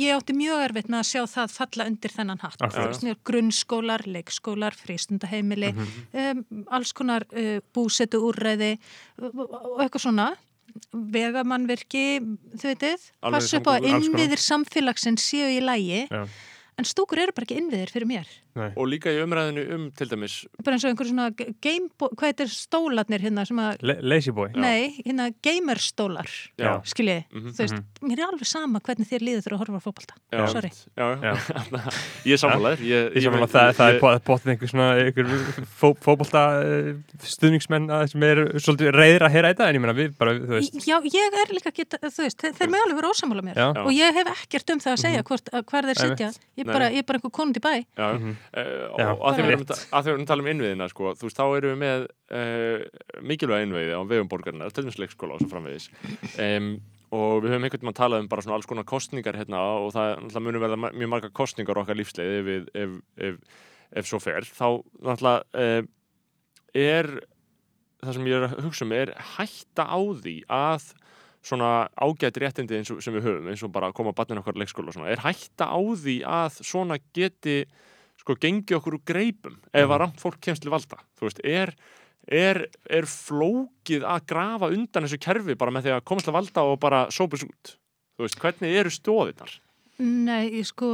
ég átti mjög erfitt með að sjá það falla undir þennan hatt. Akkurat. Grunnskólar, leikskólar, frístundaheimili um, alls konar uh, búsetu úrræði og eitthvað svona. Vegamannvirki, þau veitir. Passa upp á konar. innviðir samfélagsins séu í lægi já, en stúkur eru bara ekki innviðir fyrir mér nei. Og líka í umræðinu um, til dæmis bara eins og einhver svona gamebo- hvað heitir stólarnir hérna sem að Le Lazy boy. nei, hérna gamerstólar Já. skiljið, Mhm. þú veist, mér er alveg sama hvernig þér líður þegar að horfa á fótbolta Já, sorry, já, Já. ég er sammálaður það, það er bótt- bóttið einhver svona fó, fótbolta uh, stuðningsmenn að- sem er svolítið reyðir að heyra þetta en ég meina við bara, þú veist já, ég er líka geta, þú veist, þeir, þeir með alveg vera ósamála mér Já. og ég hef ekkert um það að segja hvort, að hvar þeir sitja ég er. Bara, ég er bara einhver konund í bæ. Já, Mhm. uh, Já, og að því við erum rétt. að við erum að tala um innviðina sko, þú veist, þá erum við með uh, mikilvæga innviði á vegum borgarinnar til dæmis leikskóla og svo framvegis. Um, og við höfum einhvern veginn að tala um bara svona alls konar kostningar hérna og það munum verða mjög marga kostningar okkar lífsleið ef, við- ef, ef, ef svo fer. Þá náttúrulega uh, er það sem ég er að hugsa um er hætta á því að svona ágætt réttindi eins og, sem við höfum eins og bara að koma að barnin okkar leikskóla og svona, er hætta á því að svona geti sko gengi okkur úr greipum ef að ramt fólk kemst til valda? Þú veist, er, er, er flókið að grafa undan þessu kerfi bara með því að komast til valda og bara sópus út? Þú veist, hvernig eru stóðirnar Nei, ég sko,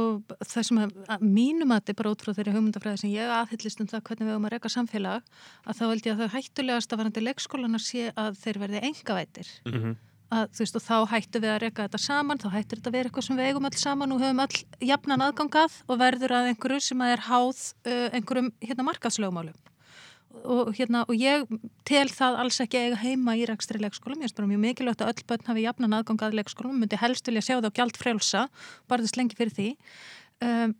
það sem að, að mínum að þetta er bara frá þeirri hugmyndafræði sem ég aðhyllist um það hvernig við höfum að reyka samfélag að þá held ég að það hættulegast að varandi leikskólana sé að þeir verði engavætir Mhm. Að þú veist og þá hættu við að reyka þetta saman þá hættur þetta að vera eitthvað sem við eigum öll saman og höfum öll jafnan aðgangað og verður að einhverju sem að er háð uh, einhverjum hérna markaðslögmálum. Og, hérna, og ég tel það alls ekki eiga heima í rekstri leikskólum, ég bara mjög mikilvægt að öll börn hafi jafnan aðgangað leikskólum, myndi helst vilja sjá það á gjald frjálsa, bara þess lengi fyrir því. Um,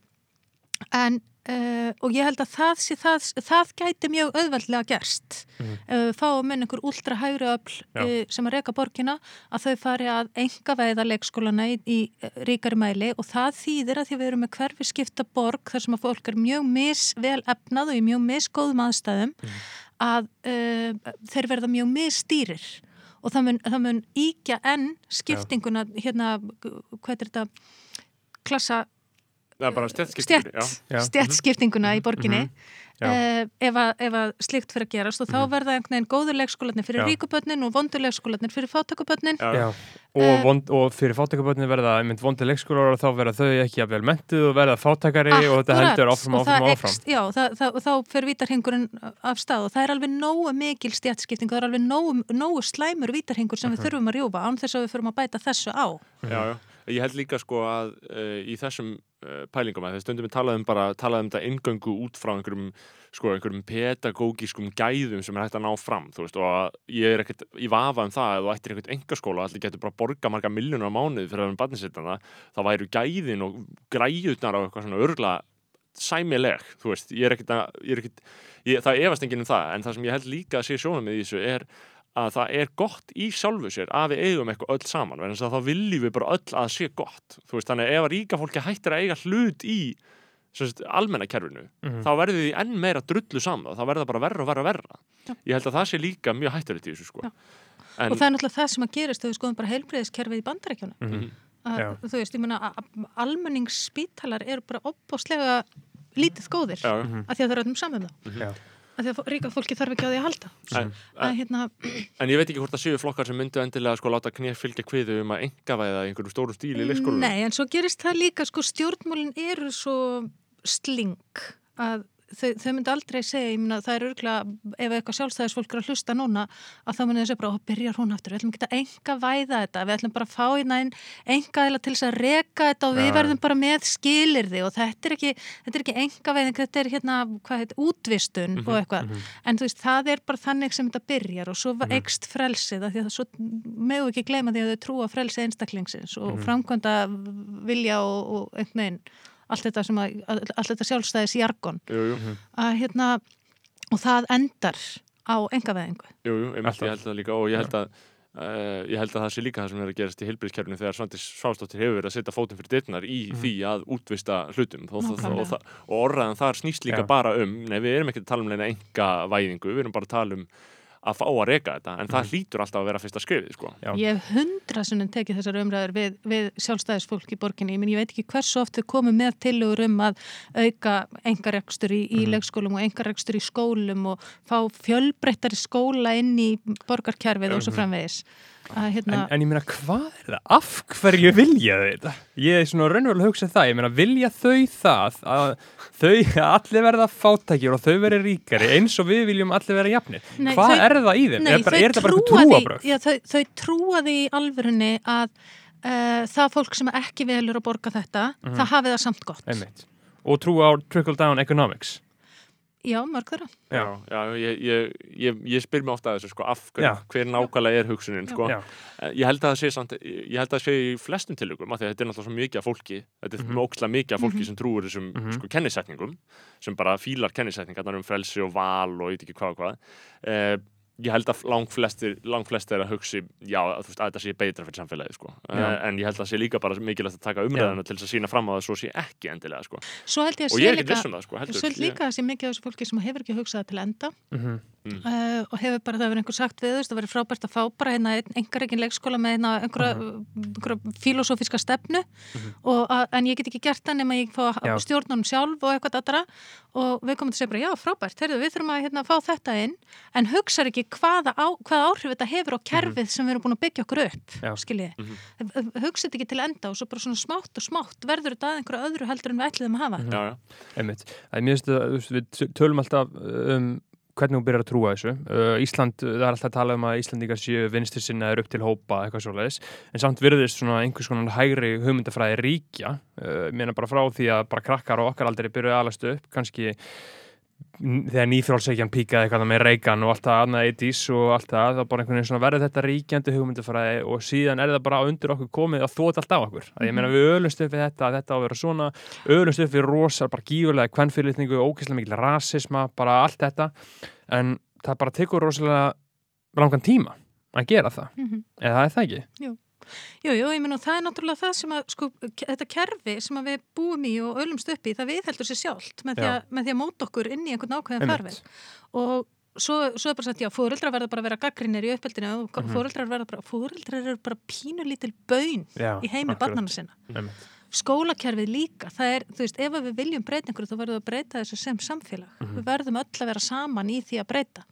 en uh, og ég held að það, sé, það, það gæti mjög auðveldlega gerst. Ef við fáum minn einhver ultra hægri Já. uh, sem að reka borgina að þau fari að enga veiða leikskólana í, í eh, ríkari mæli og það þýðir að því að við erum með hverfi skipta borg þar sem að fólk er mjög misvel efnað og í mjög misgóðum aðstæðum að uh, þeir verða mjög misstýrir og það mun, það mun íkja enn skiptinguna hérna, hvað er þetta klassa Er stjættskiptinguna í borginni. Já. uh, ef, að, ef að slikt fyrir að gerast og þá verða einhvern veginn góður leikskólanir fyrir Já. ríkubötnin og vondur leikskólanir fyrir fátökubötnin Já. Já, og, Eh, vond, og fyrir fátakabötni verða mynd vondi leikskólar og þá verða þau ekki að vel mentuð og verða fátakari og þetta heldur áfram, og áfram, það áfram. eykst- Já, það, það, og þá fer vítarhingurinn af stað og það er alveg nógu mikil stjættskipting það er alveg nógu, nógu slæmur vítarhingur sem við þurfum að rjúfa án þess að við að. Ég held líka sko að uh, í þessum uh, pælingum að þegar stundum við talaðum bara talaðum þetta ingöngu út frá einhverjum sko einhverjum pedagógiskum gæðum sem er hægt að ná fram, þú veist og að ég er ekkert í vafa um það að þú ættir einhvern engaskóla allir getur bara borga marga miljónur á mánuði fyrir að vera barnisettana, þá væru gæðin og græjutnar á eitthvað svona örgla sæmileg, þú veist ég er ekkert að, ég er ekkert það efast enginn um það, en það sem ég held líka að sé sjónum með þessu er að það er gott í sjálfu sér að við eigum eitthvað öll saman vegna þess að þá viljum við bara öll að sé gott þú veist, þannig að ef að ríka fólki hættir að eiga hlut í sérst, almenna kerfinu Mhm. þá verður því enn meira drullu saman þá verður það bara verra og verra og verra Já. ég held að það sé líka mjög hættulegt í þessu sko. Já. en, og það er náttúrulega það sem að gerist þegar við skoðum bara heilbreyðiskerfið í bandarækjunum Mhm. að, Já. þú veist, ég meina almenningsspítalar eru bara opbáslega lítið góðir já, Mhm. að því að það er öllum saman um það. Að því að ríka fólki þarf ekki á því að halda. En, að hérna, en ég veit ekki hvort það séu flokkar sem myndu endilega sko láta knið fylgja kviðu um að engavæða í einhverjum stórum stíl í leikskólanum. nei, en svo gerist það líka sko stjórnmálin eru svo sling að þau, þau myndi aldrei segja, ég að það er örgulega ef eitthvað sjálfstæðisfólk er að hlusta núna að þá myndi þessi bara, ó, byrjar hún aftur? Við ætlum ekki að enga væða þetta, við ætlum bara að fá hérna einn enga til þess að reka þetta og við Já. verðum bara með skilirði og þetta er ekki, þetta er ekki enga væðing þetta er hérna, hvað heit, útvistun og eitthvað, en þú veist, það er bara þannig sem þetta byrjar og svo mm ekst frelsið af því að svo megu ekki gleyma því að þau trúa frelsið einstaklingsins og framkvæmda vilja og, og einhvern veginn allt þetta sem að, allt þetta sjálfstæðis jargon. Jú, jú, að hérna og það endar á engaveðingu jú, jú, einmitt, Alltaf. ég held það líka og ég held að Uh, ég held að það sé líka það sem er að gerast í heilbríðskerfinu þegar Svandis Svástóttir hefur verið að setja fótum fyrir dittnar í því að útvista hlutum. Og, og, og, og, orðaðan þar snýst líka Já. bara um nei við erum ekki að tala um neina enga væðingu við erum bara að tala um að fá að reka þetta en það hlýtur alltaf að vera fyrsta skrifið sko. Já. ég hef hundra sinnum tekið þessar umræður við, við sjálfstæðisfólk í borginni. Ég, ég veit ekki hversu oft við komum með tillögur um að auka engarekstur í, í leikskólum og engarekstur í skólum og fá fjölbreyttari skóla inn í borgarkerfið og svo framvegis að hérna En, en ég meina, hvað er það? Af hverju vilja þau þetta? Ég er svona raunverulega að hugsa það. Ég meina, vilja þau það að þau allir verða fátækir og þau verði ríkari eins og við viljum allir vera jafnir? Nei, hvað þau- er það í þeim? Nei, er, bara, er þetta bara eitthvað trúabröð? Já, þau, þau trúa því í alvörunni að uh, það fólk sem ekki velur að borga þetta, Mhm. það hafi það samt gott. Einmitt. Og trúa á trickle down economics. Já, mörg þeirra. já, já ég, ég, ég, ég spyr mig ofta að þessu sko, af hverju, Já. hver nákvæmlega er hugsunin sko. Eh, ég held að það sé samt, ég held að það sé í flestum tilökum af því að þetta er náttúrulega svo mikið af fólki þetta er mm mikið af fólki Mhm. sem trúur þessum Mhm. sko, kennisetningum sem bara fílar kennisetningarnar um frelsi og val og ég veit ekki hvað og hvað uh, ég held að langflestir langflestir er að hugsi, já, að, þú veist, að þetta sé beitra fyrir samfélagi, sko, Já. en ég held að það sé líka bara mikilvægt að taka umræðina til þess að sína fram á það svo sé ekki endilega, sko. Svo held ég að og sé ég er ekki líka, viss um það, sko, heldur. Svo held líka að sé mikið af þessu fólki sem hefur ekki hugsað til enda. Mm. Uh, og hefur bara það verið einhver sagt við það verið frábært að fá bara hérna einhverjum leikskóla með hérna einhverja, einhverja filosófiska stefnu. Og að, en ég get ekki gert það nema ég fá honum sjálf og eitthvað aðra og við komum til að segja bara já frábært, heyrðu, við þurfum að hérna, fá þetta inn. En hugsar ekki hvaða, á, hvaða áhrif þetta hefur á kerfið sem við erum búin að byggja okkur upp skiljiði, mm hugsið ekki til enda og svo bara svona smátt og smátt verður þetta að einhverju öðru heldur en við ætliðum að hafa. Já, já, Einmitt. Það er mjög stu við tölum alltaf um hvernig hún byrjar að trúa þessu. Uh, Ísland, það er alltaf að tala um að Íslandingar séu vinstir sinnaður upp til hópa eitthvað svoleiðis, en samt virðist svona einhvers konar hægri hugmyndafræði ríkja, uh, mér bara frá því að bara krakkar og okkar aldrei byrjuði alast upp, kannski þegar nýþrálsækjan píkaði eitthvað með Reagan og allt það annað 80s og allt það, þá bara einhvern veginn svona verður þetta ríkjandi hugmyndafræði og síðan er það bara undir okkur komið að þóta allt á okkur. Að ég meina við ölumst upp við þetta, að þetta á að vera svona, ölumst upp við rosa, bara gífurlega kvennfyrirlitningu, ógeðslega mikil rasisma, bara allt þetta, en það bara tekur rosalega langan tíma að gera það, mm eða það er það ekki? Jú, jú, ég menn og það er náttúrulega það sem að, sko, þetta kerfi sem að við búum í og ölumst upp í, það viðheldur sér sjálft með með því að móta okkur inn í einhvern Einmitt. farveg. Og svo, svo er bara sagt, já, fóreldrar verða bara að vera gaggrinir í uppeldinu og mm fóreldrar verða bara, fóreldrar eru bara pínulítil bön Já, í heimi barnana sinna. Einmitt. Skólakerfið líka, það er, þú veist, ef að við viljum breyta einhverju, þá verðum við að breyta þessu sem samfélag. Mhm. Við verðum öll að vera saman í því að breyta.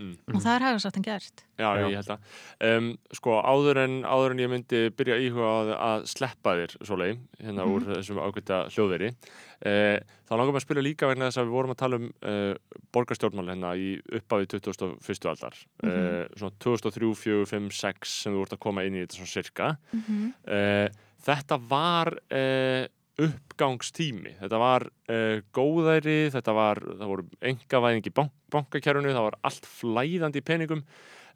Mm. Og það er hægast að gert. Já, Já. ég held að um, sko áður en, áður en ég myndi byrja íhuga að, sleppa þér svoleið, hérna Mhm. úr þessum ágæta hljóðveri uh, þá langar maður að spila líka vegna þess að við vorum að tala um uh, borgarstjórnmál hérna í upphafi 21. aldar Mhm. uh, svona 2003, 4, 5, 6 sem þú vart að koma inn í þetta svona cirka Mm -hmm. uh, þetta var uh, uppgangstími. Þetta var uh, góðæri þetta var, það voru engavæðing í bank, bankakerfinu, það var allt flæðandi í peningum.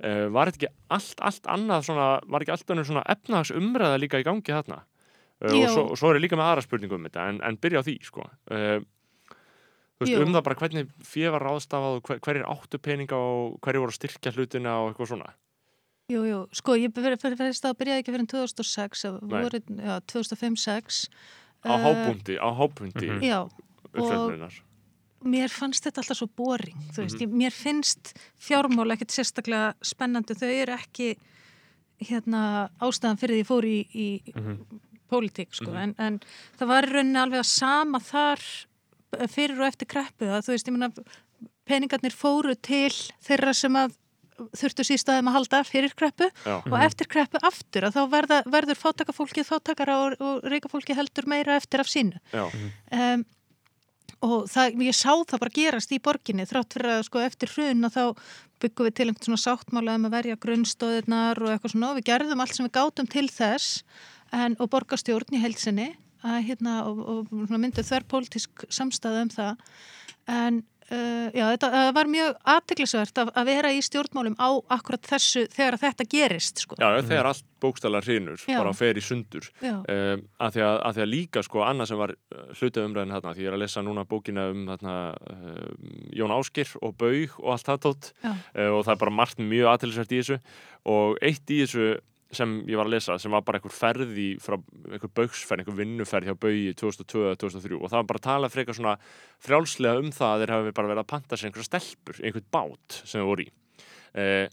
Uh, var ekki allt, allt annað svona, var ekki allt annað svona efnahagsumræða líka í gangi þarna? Og, svo, og svo er líka með aðra spurningu um þetta en, en byrja á því sko. Þú veist, Jú. um það bara hvernig fjö var ráðstafað og hver, hverjir áttu peninga og hverjir voru að styrkja hlutina og eitthvað svona Jú, jú, sko, ég fyrir fyrst að byrjaði ekki fyrir 2006, eða Nei. voru, já, 2005-06. á hápunkti, á hápunkti Mhm. Já, uppfjöldurinnar mér fannst þetta alltaf svo boring, þú veist, Mhm. ég, mér finnst fjármál ekkert sérstaklega spennandi, þau eru ekki, hérna, ástæðan fyrir því ég fór í, í Mhm. pólitík, sko, Mhm. en, en það var í rauninni alveg að sama þar fyrir og eftir kreppu, það, þú veist, ég meina, peningarnir fóru til þeirra sem að þurftu sístaðum að halda fyrir kreppu Já. og eftir kreppu aftur að þá verða, verður fátakafólkið fátakara og, og reykafólkið heldur meira eftir af sínu. Um, og það, ég sá það bara gerast í borginni þrátt fyrir að sko eftir hrun að þá byggum við til einhvern svona sáttmála um að verja grunnstóðirnar og eitthvað svona og við gerðum allt sem við gátum til þess en, og borgarstjórn í heilsinni að hérna og, og myndið þverrpolítisk samstæða um það. En Uh, já, þetta uh, var mjög aðteglisvert að, að vera í stjórnmálum á akkurat þessu þegar þetta gerist sko. Já, þegar allt bókstælar hrinur bara fer í sundur. Um, að, því að, að því að líka sko annað sem var hlutið umræðin hérna, því ég er að lesa núna bókina um hérna, uh, Jón Áskir og Baug og allt það tótt. Og það er bara margt mjög aðteglisvert í þessu. Og eitt í þessu sem ég var að lesa sem var bara einhver ferði frá einhver bauksferð, einhver vinnuferð hjá baugi 2002-2003 og það var bara að tala frekar svona frjálslega um það að þeir hafi bara verið að panta sér einhverja stelpur, einhvern bát sem þeir voru í. Eh,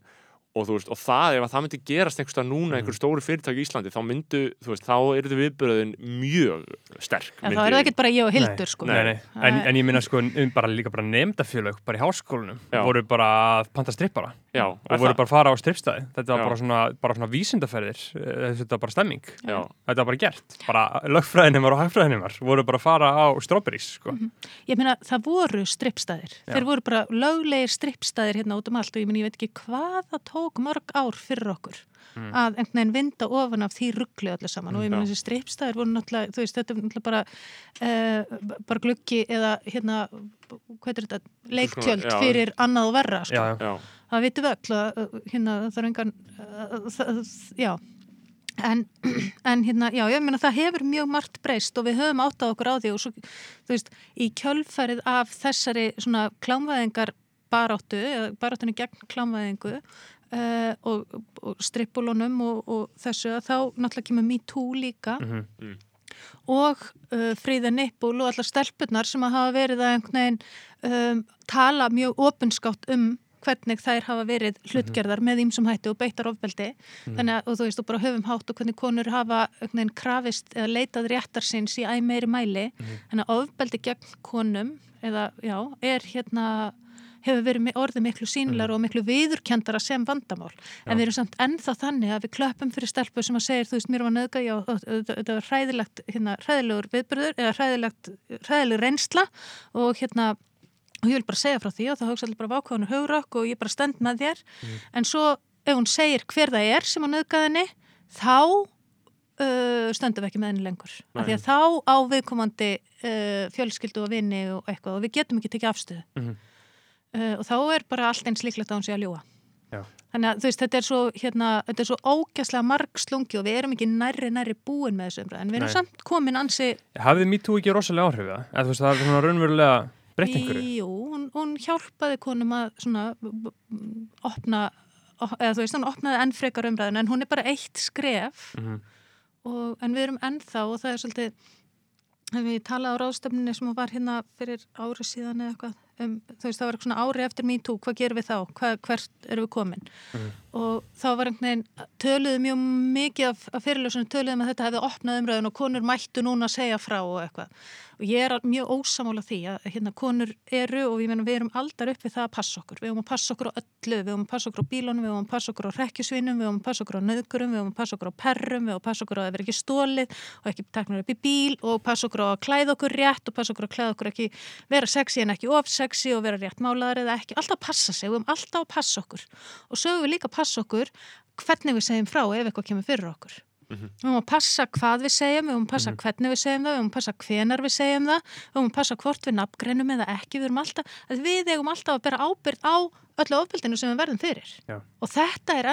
og þú veist, og það, ef það myndi gerast einhverstað núna, einhver stóri fyrirtæki í Íslandi þá myndu, þú veist, þá eru þau viðbyrðin mjög sterk ja, þá er það ekkert bara ég og Hildur, sko. Nei, nei. En, en ég minna, sko, um bara líka bara nefndafjölög, bara í háskólanum Já. voru bara að panta strippara Já, og voru bara að fara á strippstæði þetta var bara svona, bara svona vísindaferðir eh, þetta var bara stemming. Já. þetta var bara gert, bara lögfræðinimar og hægfræðinimar voru bara að fara á strawberries sko. mm -hmm. Ég minna, það voru strippstæðir. Þeir voru bara löglegir strippstæðir hérna út um allt og ég minna, ég veit ekki hvaða tók mörg ár fyrir okkur mm. að einhvern veginn vinda ofan af því ruggli allir saman. Mm, og ég menn þessi streipstæðir voru náttúrulega, þú veist, þetta er náttúrulega bara uh, bara gluggi eða hérna, hvað er þetta leiktjöld já, fyrir annað og verra sko. Það vitum við öll hérna, það er engan uh, já En, en hérna, já, ég meina það hefur mjög margt breyst og við höfum átt á okkur á því og svo, þú veist, í kjölfærið af þessari svona klámvæðingar baráttu, baráttunni gegn klámvæðingu uh, og, og strippulunum og, og þessu að þá náttúrulega kemur MeToo líka mm -hmm. og uh, Fríða Nippul og allar stelpunar sem að hafa verið að einhvern veginn um, tala mjög opinskátt um hvernig þær hafa verið mhm. hlutgerðar mm -hmm. með ímsum hætti og beittar ofbeldi mm -hmm. þannig að, þú veist, þú bara höfum hátt og hvernig konur hafa veginn, krafist eða leitað réttar sinns í æg meiri mæli mm -hmm. þannig að ofbeldi gegn konum eða, já, er hérna hefur verið orðið miklu sínilegar mm. og miklu viðurkendara sem vandamál en við erum samt ennþá þannig að við klöpum fyrir stelpu sem að segja, þú veist, mér var nöðgæg og þetta var hræðilegt, hérna, hræðilegur viðbyrður eða hræðilegt, hræðileg reynsla og hérna og ég vil bara segja frá því og það höfks allir bara vákvæðunur haugrakk og ég bara stend með þér. Mm. en svo ef hún segir hver það er sem á nöðgæðinni þá uh, stöndum við ekki með henni lengur. Af því að þá á viðkomandi uh, fjölskyldu og vinni og eitthvað og við getum ekki tekið afstöðu. Mm uh, og þá er bara allt eins líklegt að hún sé að ljúa Já. þannig að veist, þetta er svo hérna, þetta er svo ógæslega marg slungi og við erum ekki nærri nærri búin með þessu en við erum Nei. samt komin ansi Hafið MeToo ekki rosalega áhrif breytt einhverju? Jú, hún, hún hjálpaði konum að svona opna, eða þú veist, hún opnaði enn frekar umræðin en hún er bara eitt skref mm -hmm. og, en við erum ennþá og það er svolítið við talaði á ráðstöfninni sem var hérna fyrir ári síðan eða eitthvað um, þú veist það var eitthvað svona ári eftir MeToo, hvað gerum við þá, hvað, hvert erum við komin? Mm. og þá var einhvern veginn töluðu mjög mikið af, af fyrirljósunum töluðum að þetta hefði opnað umröðun og konur mættu núna að segja frá og eitthvað. Og ég er mjög ósamála því að hérna konur eru og menum, við erum aldar upp við það að passa okkur, við erum að passa okkur á öllu við erum að passa okkur á bílunum, við erum að passa okkur á rekkjusvinum, við erum að passa okkur á nöðgurum við erum að passa okkur á perrum, við erum að passa okkur á að vera ekki stólið og ekki teknur upp í bíl og passa okkur á að klæða okkur rétt og passa okkur á að klæða okkur ekki vera sexy en ekki of sexy og vera rétt málaðar eða ekki, alltaf passa sig, við erum alltaf að passa okkur og svo við líka passa okkur hvernig við segjum frá ef eitthvað kemur fyrir okkur Mm -hmm. Við höfum að passa hvað við segjum, við höfum að passa mm -hmm. hvernig við segjum það, við höfum að passa hvenar við segjum það, við höfum að passa hvort við nafngreinum eða ekki, við höfum alltaf, við eigum alltaf að bera ábyrð á öllu ofbildinu sem við verðum fyrir. Já. Og þetta er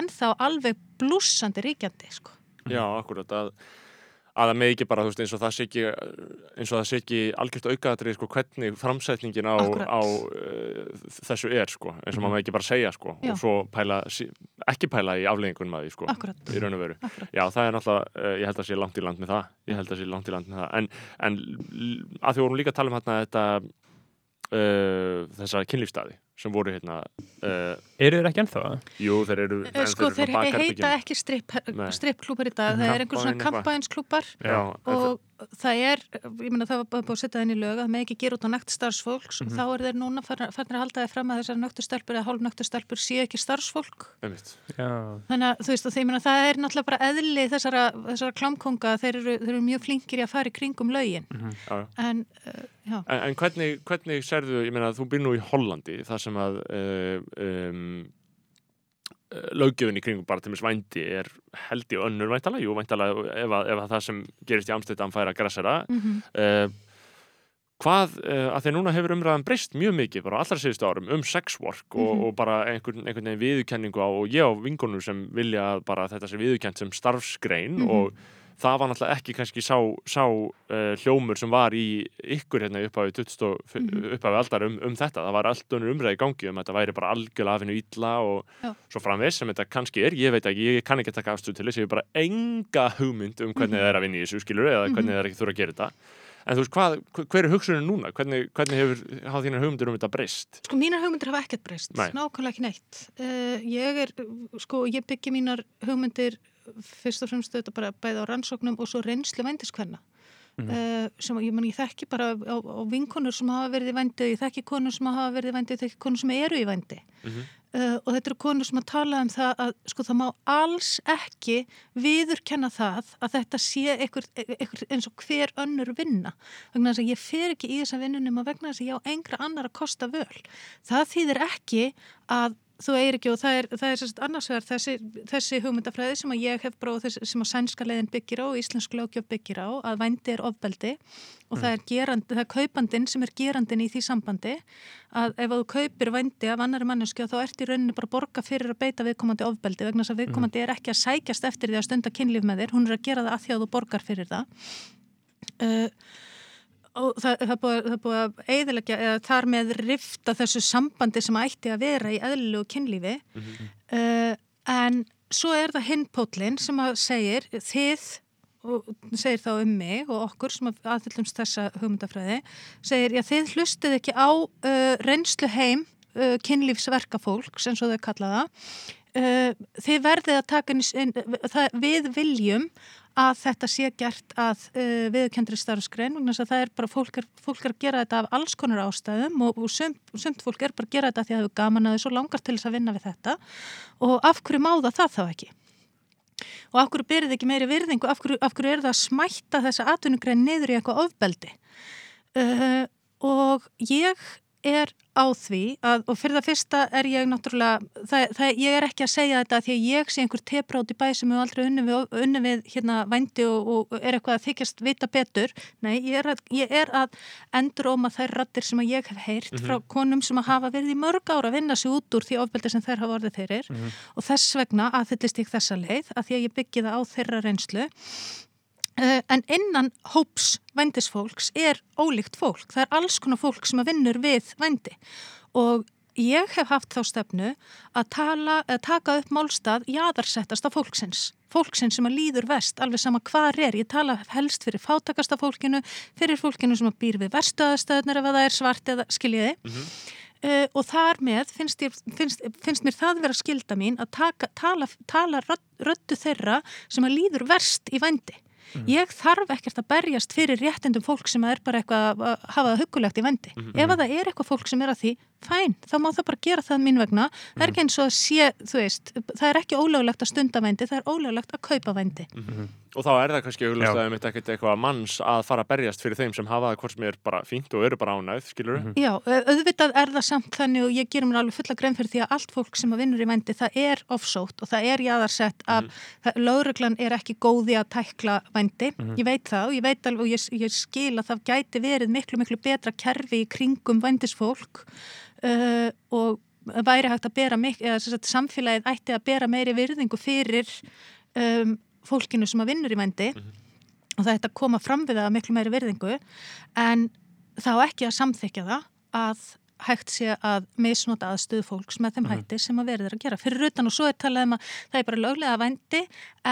að að það með ekki bara, þú veist, eins og það sé ekki eins og það sé ekki algjört aukaðatrið sko, hvernig framsætningin á, á uh, þessu er, sko eins og mm. maður með ekki bara segja, sko Já. og svo pæla, ekki pæla í afleggingun með því, sko Akkurat. í raun og veru. Akkurat. Já, það er náttúrulega, uh, ég held að sé langt í land með það ég held að sé langt í land með það, en, en að því vorum líka að tala um hérna þetta uh, þessa kynlífstæði sem voru hérna uh, Eru þeir ekki ennþá það? jú þeir eru Eh, Sko þeir heita ekki Nei. strippklúpar í dag, það er einhver svona kampænsklúpar og það er, ég meina það var bara búið að setja það inn í lög að með ekki gera út á nekt starfsfólks. Og þá er þeir núna farnir að halda þeir fram að þessar nöktu stelpur eða hálf nöktu stelpur séu ekki starfsfólk. Þannig að þú veist og þeir meina það er náttúrulega bara eðli þessara, þessara klámkonga þeir eru, þeir eru mjög flinkir í að fara í kringum lögin. Já, já. en uh, En, en hvernig, hvernig serðu, ég meina þú býr nú í Hollandi þar sem að um, löggjöfin í kringum bara til mér vændi er held í önnur væntalega, jú væntalega ef, að- ef að það sem gerist í Amstættan færa grassera mm uh, hvað, uh, að því að núna hefur umræðan breyst mjög mikið bara á allra síðustu árum um sex work og, Mhm. og bara einhvern, einhvern veginn viðurkenningu á og ég á vingunum sem vilja bara þetta sé viðurkent sem starfsgrein Mhm. og það var náttúrulega ekki kannski sá, sá uh, hljómur sem var í ykkur hérna upphafi, 20, og- Mhm. upphafi aldar um, um þetta, það var allt önnur umræði gangi um að þetta væri bara algjörlega afinu illa og Já. svo framvegs sem þetta kannski er, ég veit ekki, ég kann ekki taka afstöð til þess, ég hef bara enga hugmynd um hvernig Mhm. það er að vinna í þessu skilur eða hvernig það er ekki þurfa að gera þetta en þú veist, hvað, hver er hugsunin núna? Hvernig, hvernig hefur, hafa þínar hugmyndir um þetta breyst? Sko mínar hugmyndir hafa ekkert breyst, nákvæmlega ekki neitt. Uh, ég er, sko, ég byggi mínar hugmyndir fyrst og fremst þetta bara bæði á rannsóknum og svo reynslu vændiskvenna. Mhm. Uh, sem að- ég, man, ég þekki bara á, á vinkonur sem hafa verið í vændi, ég þekki konur sem hafa verið í vændi, ég þekki konur sem eru í vændi. Mhm. Uh, og þetta eru konur sem að tala um það að sko það má alls ekki viðurkenna það að þetta sé einhver, einhver, eins og hver önnur vinna vegna þess að ég fer ekki í þessa vinnunum og vegna þess að ég á engra annar að kosta völ það þýðir ekki að þú eigir ekki og það er, það er annars vegar þessi, þessi hugmyndafræði sem að ég hef bróð sem að sænska leiðin byggir á og íslensk lögjöf byggir á að vændi er ofbeldi og það, er gerandi, það er kaupandinn sem er gerandin í því sambandi að ef þú kaupir vændi af annari manneski þá ert í rauninni bara að borga fyrir að beita viðkomandi ofbeldi vegna þess að viðkomandi er ekki að sækjast eftir því að stunda kynlíf með þér, hún er að gera það að því að þú borgar fyrir það. Uh, og það, það, búið, búið að eiðilegja eða þar með rifta þessu sambandi sem ætti að vera í eðlilegu kynlífi. Uh, en svo er það hinpótlinn sem að segir þið og segir þá um mig og okkur sem aðfyllumst þessa hugmyndafræði segir, já þið hlustið ekki á uh, reynslu heim uh, kynlífsverka fólks eins og þau kalla það. Uh, þið verðið að taka inn það, við viljum að þetta sé gert að uh, viðkendri starfskrein þess að það er bara fólk er, fólk er að gera þetta af alls konar ástæðum og, og sumt, sumt fólk er bara að gera þetta því að það hefur gaman að þau svo langar til þess að vinna við þetta og af hverju má það það þá ekki? Og af hverju byrðið ekki meiri virðingu, af hverju, af hverju er það að smætta þessa atvinnugrein niður í eitthvað ofbeldi? Uh, og ég er á því að, og fyrir það fyrsta er ég náttúrulega, það, það, ég er ekki að segja þetta því að ég sé einhver teprátt í bæ sem hefur aldrei unni við, unni við hérna vændi og, og er eitthvað að þykjast vita betur. Nei, ég er að, ég er að enduróma þær rattir sem ég hef heyrt frá konum sem að hafa verið í mörg ára að vinna sig út úr því ofbeldi sem þær hafa orðið fyrir. Og þess vegna aðhyllist ég þessa leið að því að ég byggi það á þeirra reynslu en innan hóps vændisfólks er ólíkt fólk. Það er alls konar fólk sem vinnur við vændi og ég hef haft þá stefnu að tala, að taka upp málstað jáðarsettasta fólksins. Fólksins sem að líður vest, alveg sama hvar er. Ég tala helst fyrir fátakasta fólkinu, fyrir fólkinu sem að býr við verstuðastöðunar ef það er svart eða skiljiði. Uh, og þar með finnst, ég, finnst, finnst mér það vera skilda mín að taka, tala, tala röddu þeirra sem að líður verst í vændi. Ég þarf ekkert að berjast fyrir réttindum fólk sem er bara eitthvað að hafa það hugulegt í vendi. Ef að það er eitthvað fólk sem er að því, fæn, þá má það bara gera það mín vegna. Það er ekki eins og að sé, þú veist, það er ekki ólöglegt að stunda vendi, það er ólöglegt að kaupa vendi. Og þá er það kannski auðvitað um eitthvað eitthvað manns að fara að berjast fyrir þeim sem hafa það hvort sem er bara fínt og eru bara ánægð, skilur við? Já, auðvitað er það samt þannig og ég gerum mér alveg fulla grein fyrir því að allt fólk sem að vinnur í vendi, það er offsótt og það er jáðarsett að mm. lögreglan er ekki góði að tækla vendi. Ég veit það og ég veit alveg og ég, ég skil að það gæti verið miklu, miklu betra kerfi í kringum vendisfólk uh, og væri hægt að bera miklu, eða sagt, samfélagið ætti að bera meiri virðingu fyrir um, fólkinu sem að vinnur í vendi og það ætti að koma fram við það miklu meiri virðingu en þá ekki að samþykja það að hægt sé að misnota aðstöðu fólks með þeim hætti sem að verður að gera. Fyrir utan og svo er talað um að það er bara löglega vændi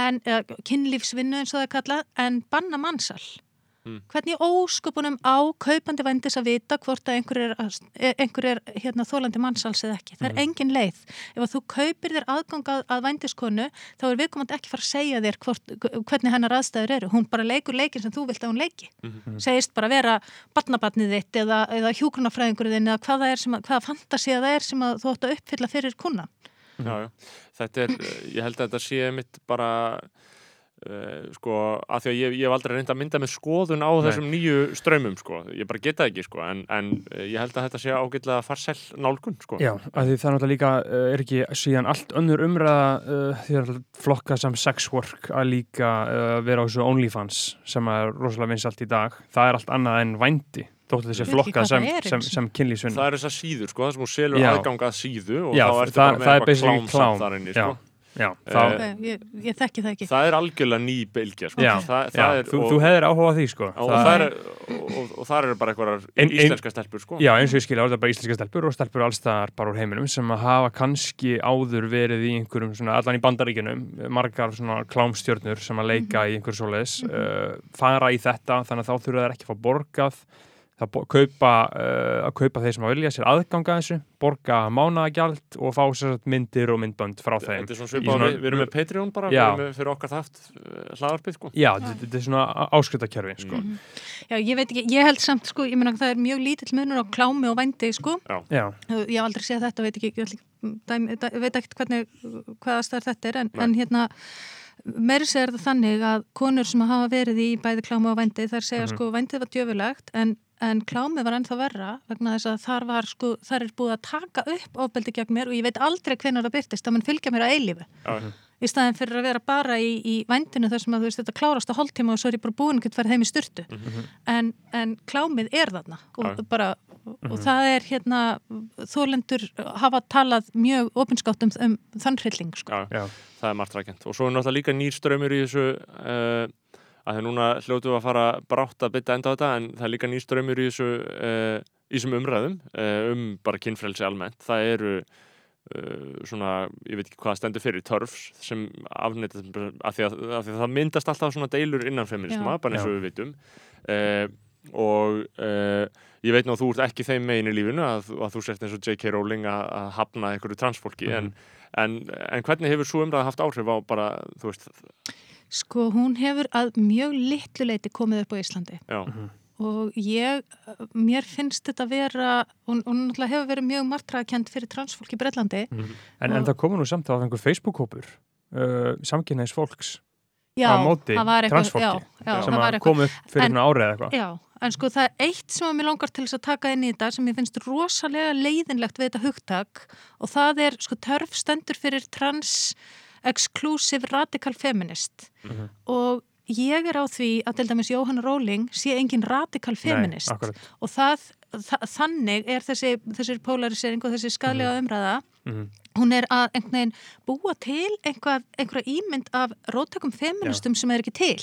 en eða, kynlífsvinnu eins og það er kallað en banna mannsal. Mm. hvernig ósköpunum á kaupandi vændis að vita hvort að einhver er, eh, einhver er hérna, þólandi mannsals eða ekki. Það er engin leið. Ef þú kaupir þér aðgang að, að vændiskonu þá er viðkomandi ekki fara að segja þér hvort, hvernig hennar aðstæður eru. Hún bara leikur leikin sem þú vilt að hún leiki. Segist bara vera barnabarnið þitt eða, eða hjúgrunafræðingurinn eða hvað það sem að, hvaða fantasía það er sem þú ætti að uppfylla fyrir kunnan. Já, já. Þetta er, ég held að þetta sé mitt bara sko, að því að ég, ég hef aldrei reynd að mynda með skoðun á Nei. þessum nýju strömmum, sko, ég bara geta ekki, sko en, en eh, ég held að þetta sé ágætlega farsæl nálgun, sko Já, að því það er náttúrulega líka, uh, er ekki síðan allt önnur umræða uh, því að flokka sem sex work að líka uh, vera á þessu OnlyFans sem er rosalega vinsalt í dag. Það er allt annað en vændi, þóttu þessi hvað sem, er sem, sem kynlífsvinna. Það er þessar síður, sko, það sem hún selur Já. aðgang að síðu og Já, þá ertu það- bara með er eitthvað klám Já, Eh, þá, Okay, ég, ég þekki það ekki. Það er algjörlega ný bylgja, sko. það, það er, þú, þú hefðir áhuga á því, sko. og, Það- það er, og, það eru bara einhverjar En- en- íslenska stelpur, sko. Já, eins og ég skilja, það er bara íslenska stelpur og stelpur allstaðar bara úr heiminum sem að hafa kannski áður verið í einhverjum svona, allan í bandaríkjunum, margar svona klámstjörnur sem að leika í einhverju svoleiðis, uh, fara í þetta þannig að þá þurfa þær ekki að fá borgað það kaupa, uh, að kaupa þeir sem að vilja sér aðganga þessu, borga mánagjald og fá sér myndir og myndbönd frá þeim. Þetta er svona svipað, svona- við, við erum með Patreon bara, Já. við erum með fyrir okkar þátt uh, hlaðarpið, sko. Já, þetta þetta er svona áskriftakerfi, sko. Já, ég veit ekki, ég held samt, sko, ég meina það er mjög lítill munur á klámi og vændi, sko. Já, Ég hef aldrei séð þetta, veit ekki, ég ekki- dæmi, dæ, veit ekkert hvernig, hvaða stær þetta er, en, en hérna, meiri segir þetta þannig að konur sem hafa verið í bæði klámi og vændi, þær segja, sko, vændið var djöfulegt, en En klámið var ennþá verra vegna þess að þar var sko, þar er búið að taka upp ofbeldi gegn mér og ég veit aldrei hvenær það byrtist, það mun fylgja mér að eilífi Já, í staðin fyrir að vera bara í, í vændinu þar sem að þú veist þetta klárast á hálftíma og svo er ég bara búin að geta farið heim í styrtu en, en klámið er þarna og, Mhm. Já. bara, og það er hérna þólendur hafa talað mjög opinskátt um, um þann hrylling sko. já, já, það er margt rækjent. Og svo er náttúrulega líka nýr strömmur í þessu, uh, að það núna hljótu að fara brátt að bytta enda á þetta, en það er líka nýr strömmur í þessu, uh, í þessum umræðum uh, um bara kynfrelsi almennt. Það eru uh, svona, ég veit ekki hvað stendur fyrir, törfs sem afnætt af því að, að því að það myndast alltaf svona deilur innan feminisma, Já. bara eins og Já. við vitum. Uh, og uh, ég veit nú að þú ert ekki þeim megin í lífinu að, að þú sért eins og J.K. Rowling að, að hafna einhverju transfólki en, en, en hvernig hefur svo umræða haft áhrif á bara, þú veist, sko hún hefur að mjög litlu leiti komið upp á Íslandi. Já, og ég, mér finnst þetta vera, hún, hún náttúrulega hefur verið mjög martraðkend fyrir transfólk í Bretlandi. En, Og- en það komur nú samt á einhver Facebook-hópur uh, samkynneis fólks já, á móti það var eitthvað- transfólki já, sem það var að kom upp fyrir En- svona árið eða eitthvað. Já, en sko það er eitt sem að mér langar til þess að taka inn í þetta sem ég finnst rosalega leiðinlegt við þetta hugtak. Og það er sko törf stendur fyrir trans exclusive radical feminist. Mhm. og ég er á því að til dæmis Jóhanna Róling sé engin radical feminist. Nei, og það, þa þannig er þessi, þessi polarisering og þessi skadlega umræða. Mhm. hún er að einhvern veginn búa til einhvað, einhverja ímynd af róttökum feministum sem er ekki til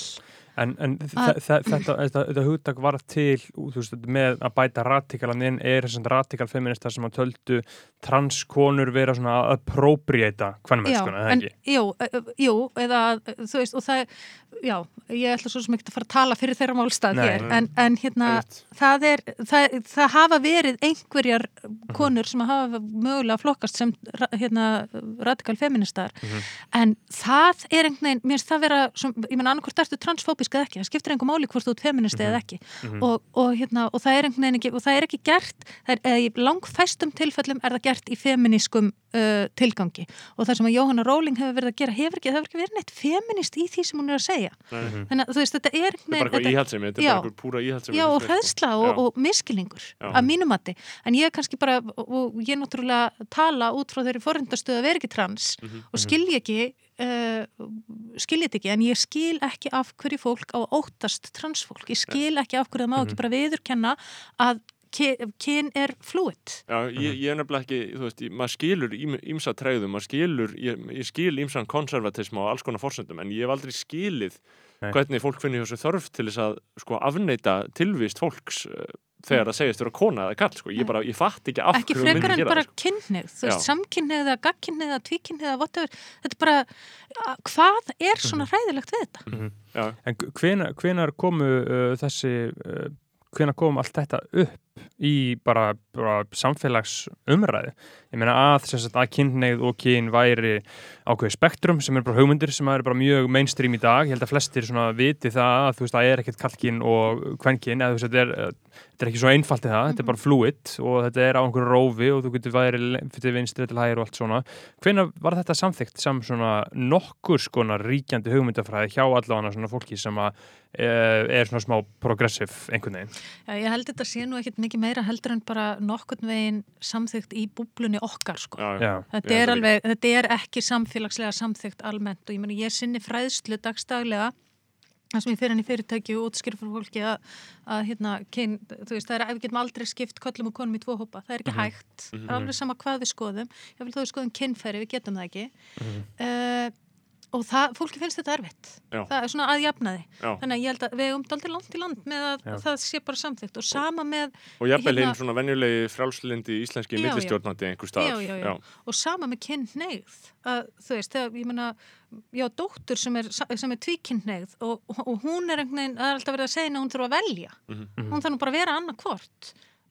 En, en þetta, þetta, þetta hugtak var til þú veist, með að bæta radikalan inn er þess að radikal feminista sem að töldu transkonur vera svona að appropriata hvernmennskuna, eða ekki? jú, ö- ö- jú, eða þú veist, og það, já, ég ætla svo sem ekki að fara að tala fyrir þeirra málstað Nei, hér, en, en hérna, það er, það, það hafa verið einhverjar konur sem hafa mögulega flokkast sem hérna, radikal feministar, en það er einhvern veginn, mér finnst það vera, som, ég menn annarkvort ertu transfóbisk eða ekki, það skiptir einhver máli hvort þú ert feministi eða ekki, og, og, hérna, og það ekki, og það er ekki gert, er, eða í langfæstum tilfellum er það gert í feminískum uh, tilgangi og það sem að Jóhanna Róling hefur verið að gera hefur ekki, það hefur ekki verið neitt feminist í því sem hún er að segja Nei. þannig að þú veist, þetta er þetta er bara eitthvað íhaldsemi, þetta er bara eitthvað púra íhaldsemi. Já, og sko. og, Já. og miskilningur Já. að mínum mati, en ég er kannski bara og, ég náttúrulega tala út frá þeirri forundastöðu að vera ekki trans Mhm. og skilji ekki uh, skilji þetta ekki, en ég skil ekki af hverju fólk á óttast transfólk ég skil ekki af hverju það má Mhm. ekki bara viðurkenna að ky- kyn er fluid Já, ég, ég er nefnilega ekki, þú veist, ég- maður skilur ím- ýmsa træðum, maður skilur, ég, ég skil ýmsan konservatism á alls konar forsendum, en ég hef aldrei skilið Nei. hvernig fólk finnir sér þörf til þess að sko afneita tilvist fólks, uh, þegar það segist vera kona eða kall sko. ég, bara, ég fatt ekki af ekki frekar en bara sko. Já. samkynneið eða gagkynneið eða tvíkynneið eða whatever þetta er bara, hvað er Mhm. svona hræðilegt við þetta? Já, En hvenar, hvenar komu uh, þessi, uh, hvenar kom allt þetta upp í bara, bara samfélags umræði? Ég meina að, sagt, að kynneið og kyn væri ákveði spektrum sem er bara hugmyndir sem er bara mjög mainstream í dag. Ég held að flestir viti það að það er ekkert kallkyn og kvenkyn, eða þú veist, þetta er, þetta er ekki svo einfalt í það, þetta er bara fluid og þetta er á einhverju rófi og þú getur væri fyrir vinstri til hægir og allt svona. Hvenær var þetta samþygt sem svona nokkur skona ríkjandi hugmyndafræði hjá allavega svona fólki sem að eh, er svona smá progressive einhvern veginn? Já, ég held þetta sé nú ekkit mikið meira heldur en bara nokkurn veginn samþygt í búblunni okkar, sko. já, Já. Þetta er að alveg, þetta er ekki samfélagslega samþygt almennt og ég meni ég sinni fræðslu dagstaglega það sem ég fyrir henni fyrirtæki og útskýr fyrir fólki að, að hérna, kyn, þú veist, það er, við getum aldrei skipt köllum og konum í tvo hópa, það er ekki hægt Mhm. alveg sama hvað við skoðum ég vil þó við skoðum kynfæri, við getum það ekki uh, og það, fólki finnst þetta erfitt. Já. það er svona að jafna því Já. þannig að ég held að við um daldi langt í land með að Já. það sé bara samþygt og sama með og jafnvel Hérna- hinn svona venjulegi frjálslindi íslenski millistjórnandi einhver stað og sama með kynneigð að þú veist, þegar ég meina já, dóttur sem er, sem er tvíkynneigð og, og hún er einhvern veginn það er alltaf verið að segja hún þurfa að velja. Mhm. hún þarf nú bara að vera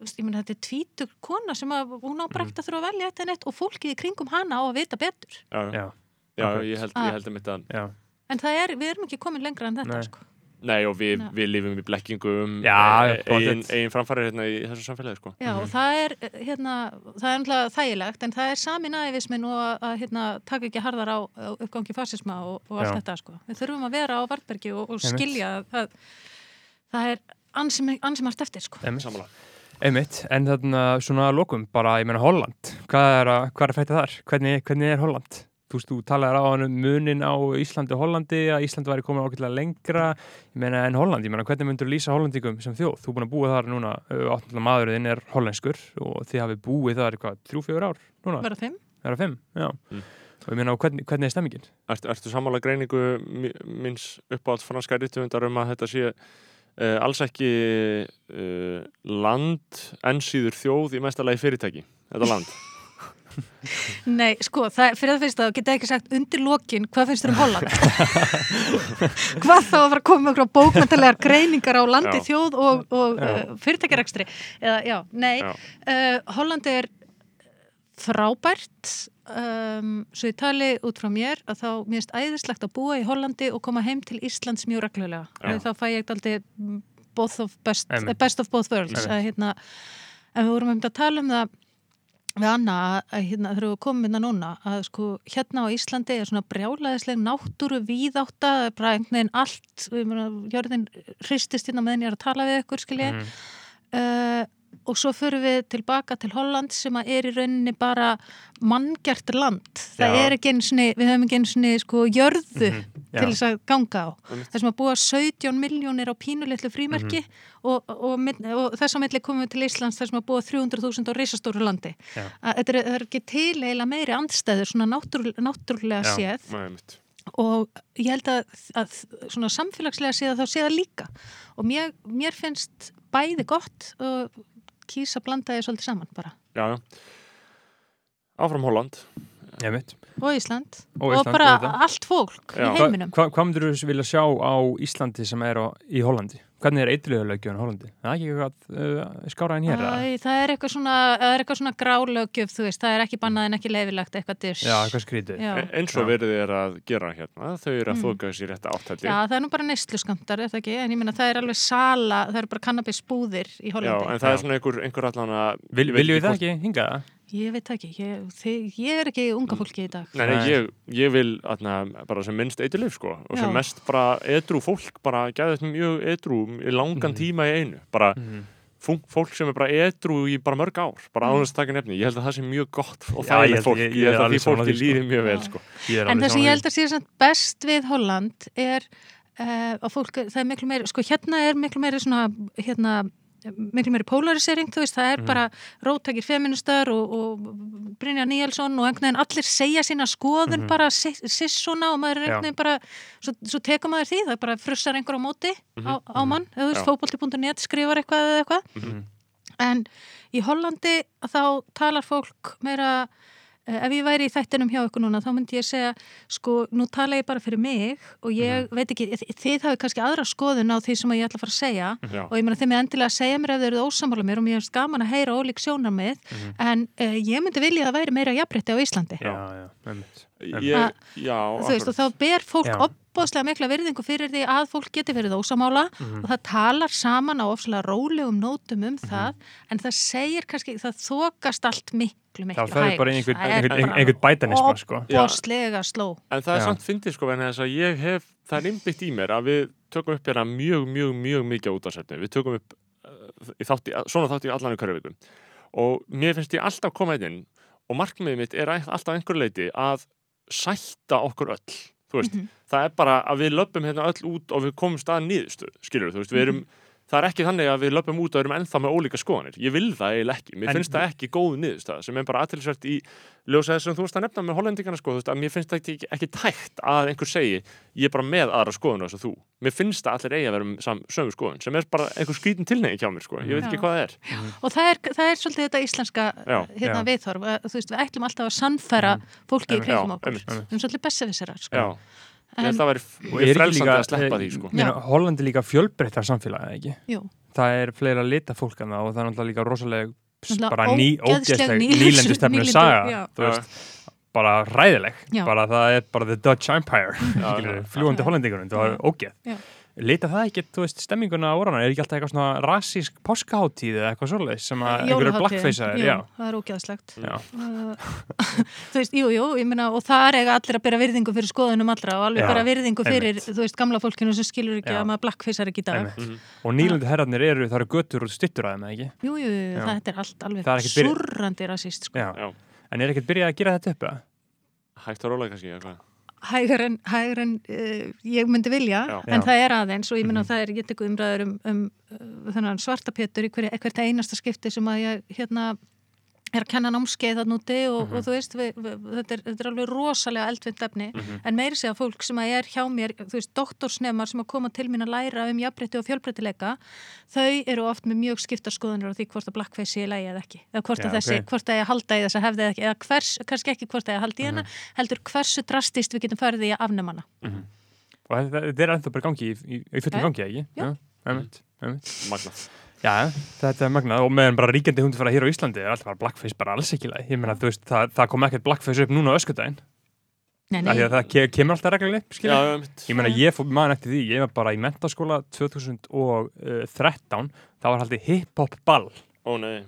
Veist, ég meina þetta er tvítur kona sem að hún á Mhm. bara ekkert að þurfa að velja þetta neitt og fólkið í kringum hana á að vita betur. Já, já. Já, Akkurat. ég held, Ah. ég held að mitt að já. en það er, við erum ekki komin lengra en þetta Nei. sko. Nei og við, við lifum í blekkingu um Já, e- eigin, eigin framfæri hérna í þessu samfélagi sko. Já, og það er eh, hérna, það er náttúrulega þægilegt en það er sami næðivismin og að, að hérna, taka ekki harðar á, uppgangi fasisma og, og allt Já. þetta sko. Við þurfum að vera á Vartbergi og, og skilja að, að það er ansi ansi margt eftir sko. Sammála. Einmitt, en þarna svona lokum, bara, ég meina Holland, hvað er að, hvað er að fæta þar? Hvernig, hvernig er Holland? Þú veist, þú talaðir á hann um munin á Íslandi og Hollandi, að Íslandi væri komin ákveðlega lengra, ég meina, en Holland, ég meina, hvernig myndur lýsa Hollandingum sem þjóð? Þú er búin að búa þar núna, áttulega maðurinn er hollenskur og þið hafið búið þar, hvað, þrjú, fjögur ár núna? Verða fimm? Það er að fimm, já. Mm. Og ég meina, hvernig, hvernig er stemmingin? Ertu, ertu sammála greiningu mi- minns uppáhald franska rítuðundar um að þetta sé uh, alls ekki uh, land en síður þjóð í mestalagi fyrirtæki þetta land Nei, sko, það, fyrir það fyrst að geta ekki sagt undir lokin, hvað finnst þér um Holland? hvað þá að fara að koma með einhverja bókmæntalega greiningar á landi, Já. þjóð og, og uh, fyrirtækjarekstri eða, já, nei Já. uh, Holland er frábært um, svo ég tali út frá mér að þá mér finnst æðislegt að búa í Hollandi og koma heim til Íslands mjög reglulega Já. þá fæ ég aldrei both of best, eh, best of both worlds að, hérna, en við vorum um að tala um það við Anna að, að hérna, þegar við komum hérna núna að sko hérna á Íslandi er svona brjálæðisleg náttúru víðátta það er bara einhvern veginn allt við meina, jörðin hristist hérna meðan ég er að tala við ykkur skilji Mhm. uh, og svo förum við tilbaka til Holland sem er í rauninni bara manngjart land það Já. er ekki eins og við höfum ekki eins og sko jörðu Mhm, já. til þess að ganga á Einmitt. þess að búa 17 miljónir á pínulitlu frímerki Mhm. og, og, og, og þess að milli komum við til Íslands þess að búa 300.000 á risastóru landi Já. að þetta er, það er ekki til eiginlega meiri andstæður svona náttúrulega, náttúrulega Já. séð Nei, einmitt. og ég held að, að svona samfélagslega séð þá séð líka og mér, mér finnst bæði gott og kýsa að blanda því svolítið saman bara já, já. áfram Holland. Og Ísland Og og, Ísland, bara auðvitað. allt fólk Já. í heiminum Hva, hvað myndur þú vilja sjá á Íslandi sem er á, í Hollandi? Hvernig er eitthvað í Hollandi? Það er ekki eitthvað uh, skára en hér? Æ, það er eitthvað svona, er svona grálögjöf, þú veist, það er ekki bannað en ekki leifilegt eitthvað dyrs. Já, eitthvað skrítið. Já. E- eins og Já. verið er að gera hérna þau eru að Mm. þóka sér rétt áttætti Já, það er nú bara neysluskamtar, er það ekki? En ég meina, það er alveg sala, það er bara kannabisbúðir í Já, Hollandi. en það Já. er svona einhver, einhver allan að Vil, ég veit ekki? Ég þið, ég er ekki unga fólki í dag. Nei, nei, ég, ég vil atna, bara sem minnst eiturlif sko og sem Já. mest bara edru fólk bara gæði þetta mjög edru í langan Mhm. tíma í einu bara Mm. fólk sem er bara edru í bara mörg ár bara Mm. ánast að taka nefni, ég held að það sé mjög gott og þægilegt fólk, ég- ég, ég er held að því fólki sko. líði mjög vel sko Ég er En það sem ég held að sé samt best við Holland er uh, að fólk, það er miklu meiri, sko hérna er miklu meiri svona, hérna, miklu meiri polarisering, þú veist, það er Mhm. bara róttakir feministar og, og Brynja Níelsson og einhvern veginn allir segja sína skoðun Mhm. bara siss svona og maður er einhvern veginn bara, svo, svo tekur maður því, það bara frussar einhver á móti á, á mann, þú veist, Já. fótbolti.net skrifar eitthvað eða eitthvað Mhm. En í Hollandi þá talar fólk meira, ef ég væri í þættinum hjá ykkur núna, þá myndi ég segja, sko, nú tala ég bara fyrir mig og ég veit ekki, þi- þið hafi kannski aðra skoðun á því sem ég ætla að fara að segja Já. og ég meina þið með endilega að segja mér ef þið eruð ósamála mér og mér finnst gaman að heyra ólík sjónarmið, en uh, ég myndi vilja að það væri meira jafnrétti á Íslandi. Já, já, einmitt. Ég, Að- já, þú veist, og þá ber fólk Já. Opbóðslega mikla virðingu fyrir því að fólk geti verið ósamála Mhm. og það talar saman á ofslega rólegum nótum um það en það segir kannski, það þokast allt miklu, miklu Já, það er bara einhvern, Það er einhvern, bara einhvern bætanisma, sko. opbóðslega sló En það er Já. samt fyndið sko, vegna þess að ég hef, það er innbyggt í mér að við tökum upp hérna mjög, mjög, mjög mikið á útvarsefni. Við tökum upp uh, í þátti, svona þátti í allan í hverju viku. Og mér finnst ég alltaf koma inn inn og markmiðið mitt er að- alltaf einhver leiti að sætta okkur öll. Þú veist, Mhm. það er bara að við löpum hérna öll út og við komum stað nýðustu, skilur þú veist, við erum, það er ekki þannig að við löpum út og erum ennþá með ólíka skoðanir. Ég vil það eiginlega ekki. Mér En- finnst það ekki góð niðurstað sem er bara aðtilsvert í ljósa þess sem þú veist að nefna með hollendingarna sko, þú veist, að mér finnst það ekki, ekki tækt að einhver segi ég er bara með aðra skoðun þess að þú. Mér finnst það allir eigi að vera um sam, sömu skoðun sem er bara einhver skrítin tilnegi hjá mér sko. Ég veit ekki Já. hvað það er. og það er, það er svolítið þetta íslenska Já, hérna já. viðhorf, þú veist, við ætlum alltaf að sannfæra fólki í Já, okkur við erum svolítið bessevisserar sko. Já, ég En- held að mjög er frelsandi líka, að sleppa eh, því sko. meina, Holland er líka fjölbreyttar samfélagi, ekki? Jú. Það er fleira lita fólk en það og það er náttúrulega líka rosalega bara ný, ógeðsleg ógeðsleg nýlendu- nýlendustefnu nýlendu- saga, já. þú veist, bara ræðileg, Já. bara það er bara the Dutch Empire, fljúandi hollendingunum, það var ógeð. Já. Lita það ekki, þú veist, stemminguna á orðana, er ekki alltaf eitthvað svona rassísk páskaháttíð eða eitthvað svoleiðis sem að einhverju Jólahátíðin, blackfaceaðir, jú, já. það er ógeðslegt Já. Uh, þú veist, jú, jú, ég meina og það er eiga allir að bera virðingu fyrir skoðunum allra og alveg Já, bara virðingu fyrir, einmitt. þú veist, gamla fólkinu sem skilur ekki Já. að maður blackfacear ekki í dag Einmitt. Mhm. Og nýlendu herrarnir eru, það eru götur og stittur að þeim, ekki? Jú, jú, þetta er allt alveg er surrandi rasist, sko. En er ekkert byrjað að gera þetta upp? Hægt að róla kannski, eða hvað? Hægur en, hægur en uh, ég myndi vilja, Já. en Já. það er aðeins og ég Mhm. meina það er, ég teku umræður um, um uh, þennan svartapétur í hverja, einasta skipti sem að ég hérna er að kenna námskeið þann úti og, Mhm. og þú veist, við, við, þetta, er, þetta er alveg rosalega eldvind efni, Mhm. en meiri segja fólk sem að er hjá mér, þú veist, doktorsnemar sem að koma til mín að læra um jafnbreytti og fjölbreytileika, þau eru oft með mjög skipta skoðanir á því hvort að blackface sé í lægi eða ekki, eða hvort Já, að þessi, ok. hvort að ég halda í þessa hefði eða ekki, eða hvers, kannski ekki hvort að ég haldi í hana, heldur hversu drastist við getum farið í að afnema hana. Og þetta, þetta er ennþá bara í gangi, í, í, í fullum Já. gangi? Já. þetta er magnað og meðan bara ríkjandi hundi fara hér á Íslandi er alltaf bara blackface bara alls ekki læg. Ég meina, þú veist, það, það kom ekkert blackface upp núna á öskudaginn. Nei, Af því að það ke kemur alltaf regluleg, skilja. já, mitt. Ég meina, ég fór maður eftir því, ég var bara í mentaskóla 2013, það var haldið hip-hop ball Ó, nei.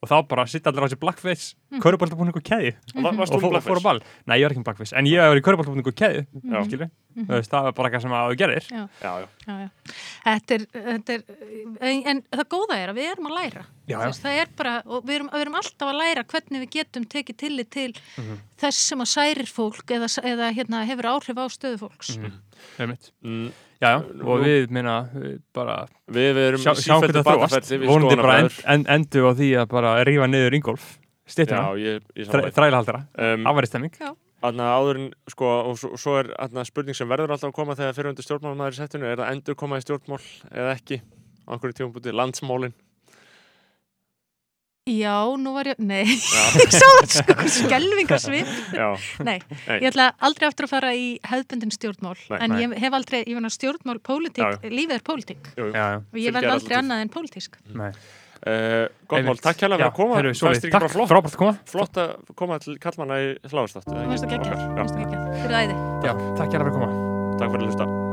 Og þá bara sitta allir á þessi blackface, mm. körubóltabúning og keði Va- Varst og þú fó- blackface? fór á ball. Nei, ég var ekki með blackface, en ég var í körubóltabúning og keði, Já. skilja. Þú veist, það var bara eitthvað sem að þú gerir. Já, Já, já. já, já. Þetta er, þetta er en, en það góða er að við erum að læra. Já, Þú já. veist, það er bara, og við erum, við erum alltaf að læra hvernig við getum tekið tillit til Mhm. þess sem að særir fólk eða, eða hérna, hefur áhrif á stöðu fólks. Mhm. Einmitt. Mm, Já, já, og við, minna, bara Við, við erum sjá, sjá hvernig það þróast. vonandi bara end, end, endu á því að bara rífa niður Ingolf Já, stýttuna, ég, ég þræ, saman þrælahaldara. Um, afværi stemming. Þannig að áður en, sko, og svo, svo er þarna, spurning sem verður alltaf að koma þegar fyrirhundi stjórnmálmaður í settinu, er það endur koma í stjórnmál eða ekki, á einhverju tímabúti, landsmálin. Já, nú var ég, nei, ég sá þetta sko, skelvingasvip. já, Nei, ég ætla aldrei aftur að fara í hefðbundin stjórnmál, Nei. en Nei. ég hef aldrei, ég finna stjórnmál, pólitík, lífið er pólitík. Og ég verð aldrei annað en pólitísk. nei. Uh, gott mál, takk hérlega fyrir að koma, fannst ekki takk, bara flott, frábært að koma. Flott að koma til kallmanna í hláðastáttu. Þú veist ekki ekki, þú veist ekki ekki, fyrir æði. já, takk hérlega fyrir að koma. Takk fyrir að hlusta.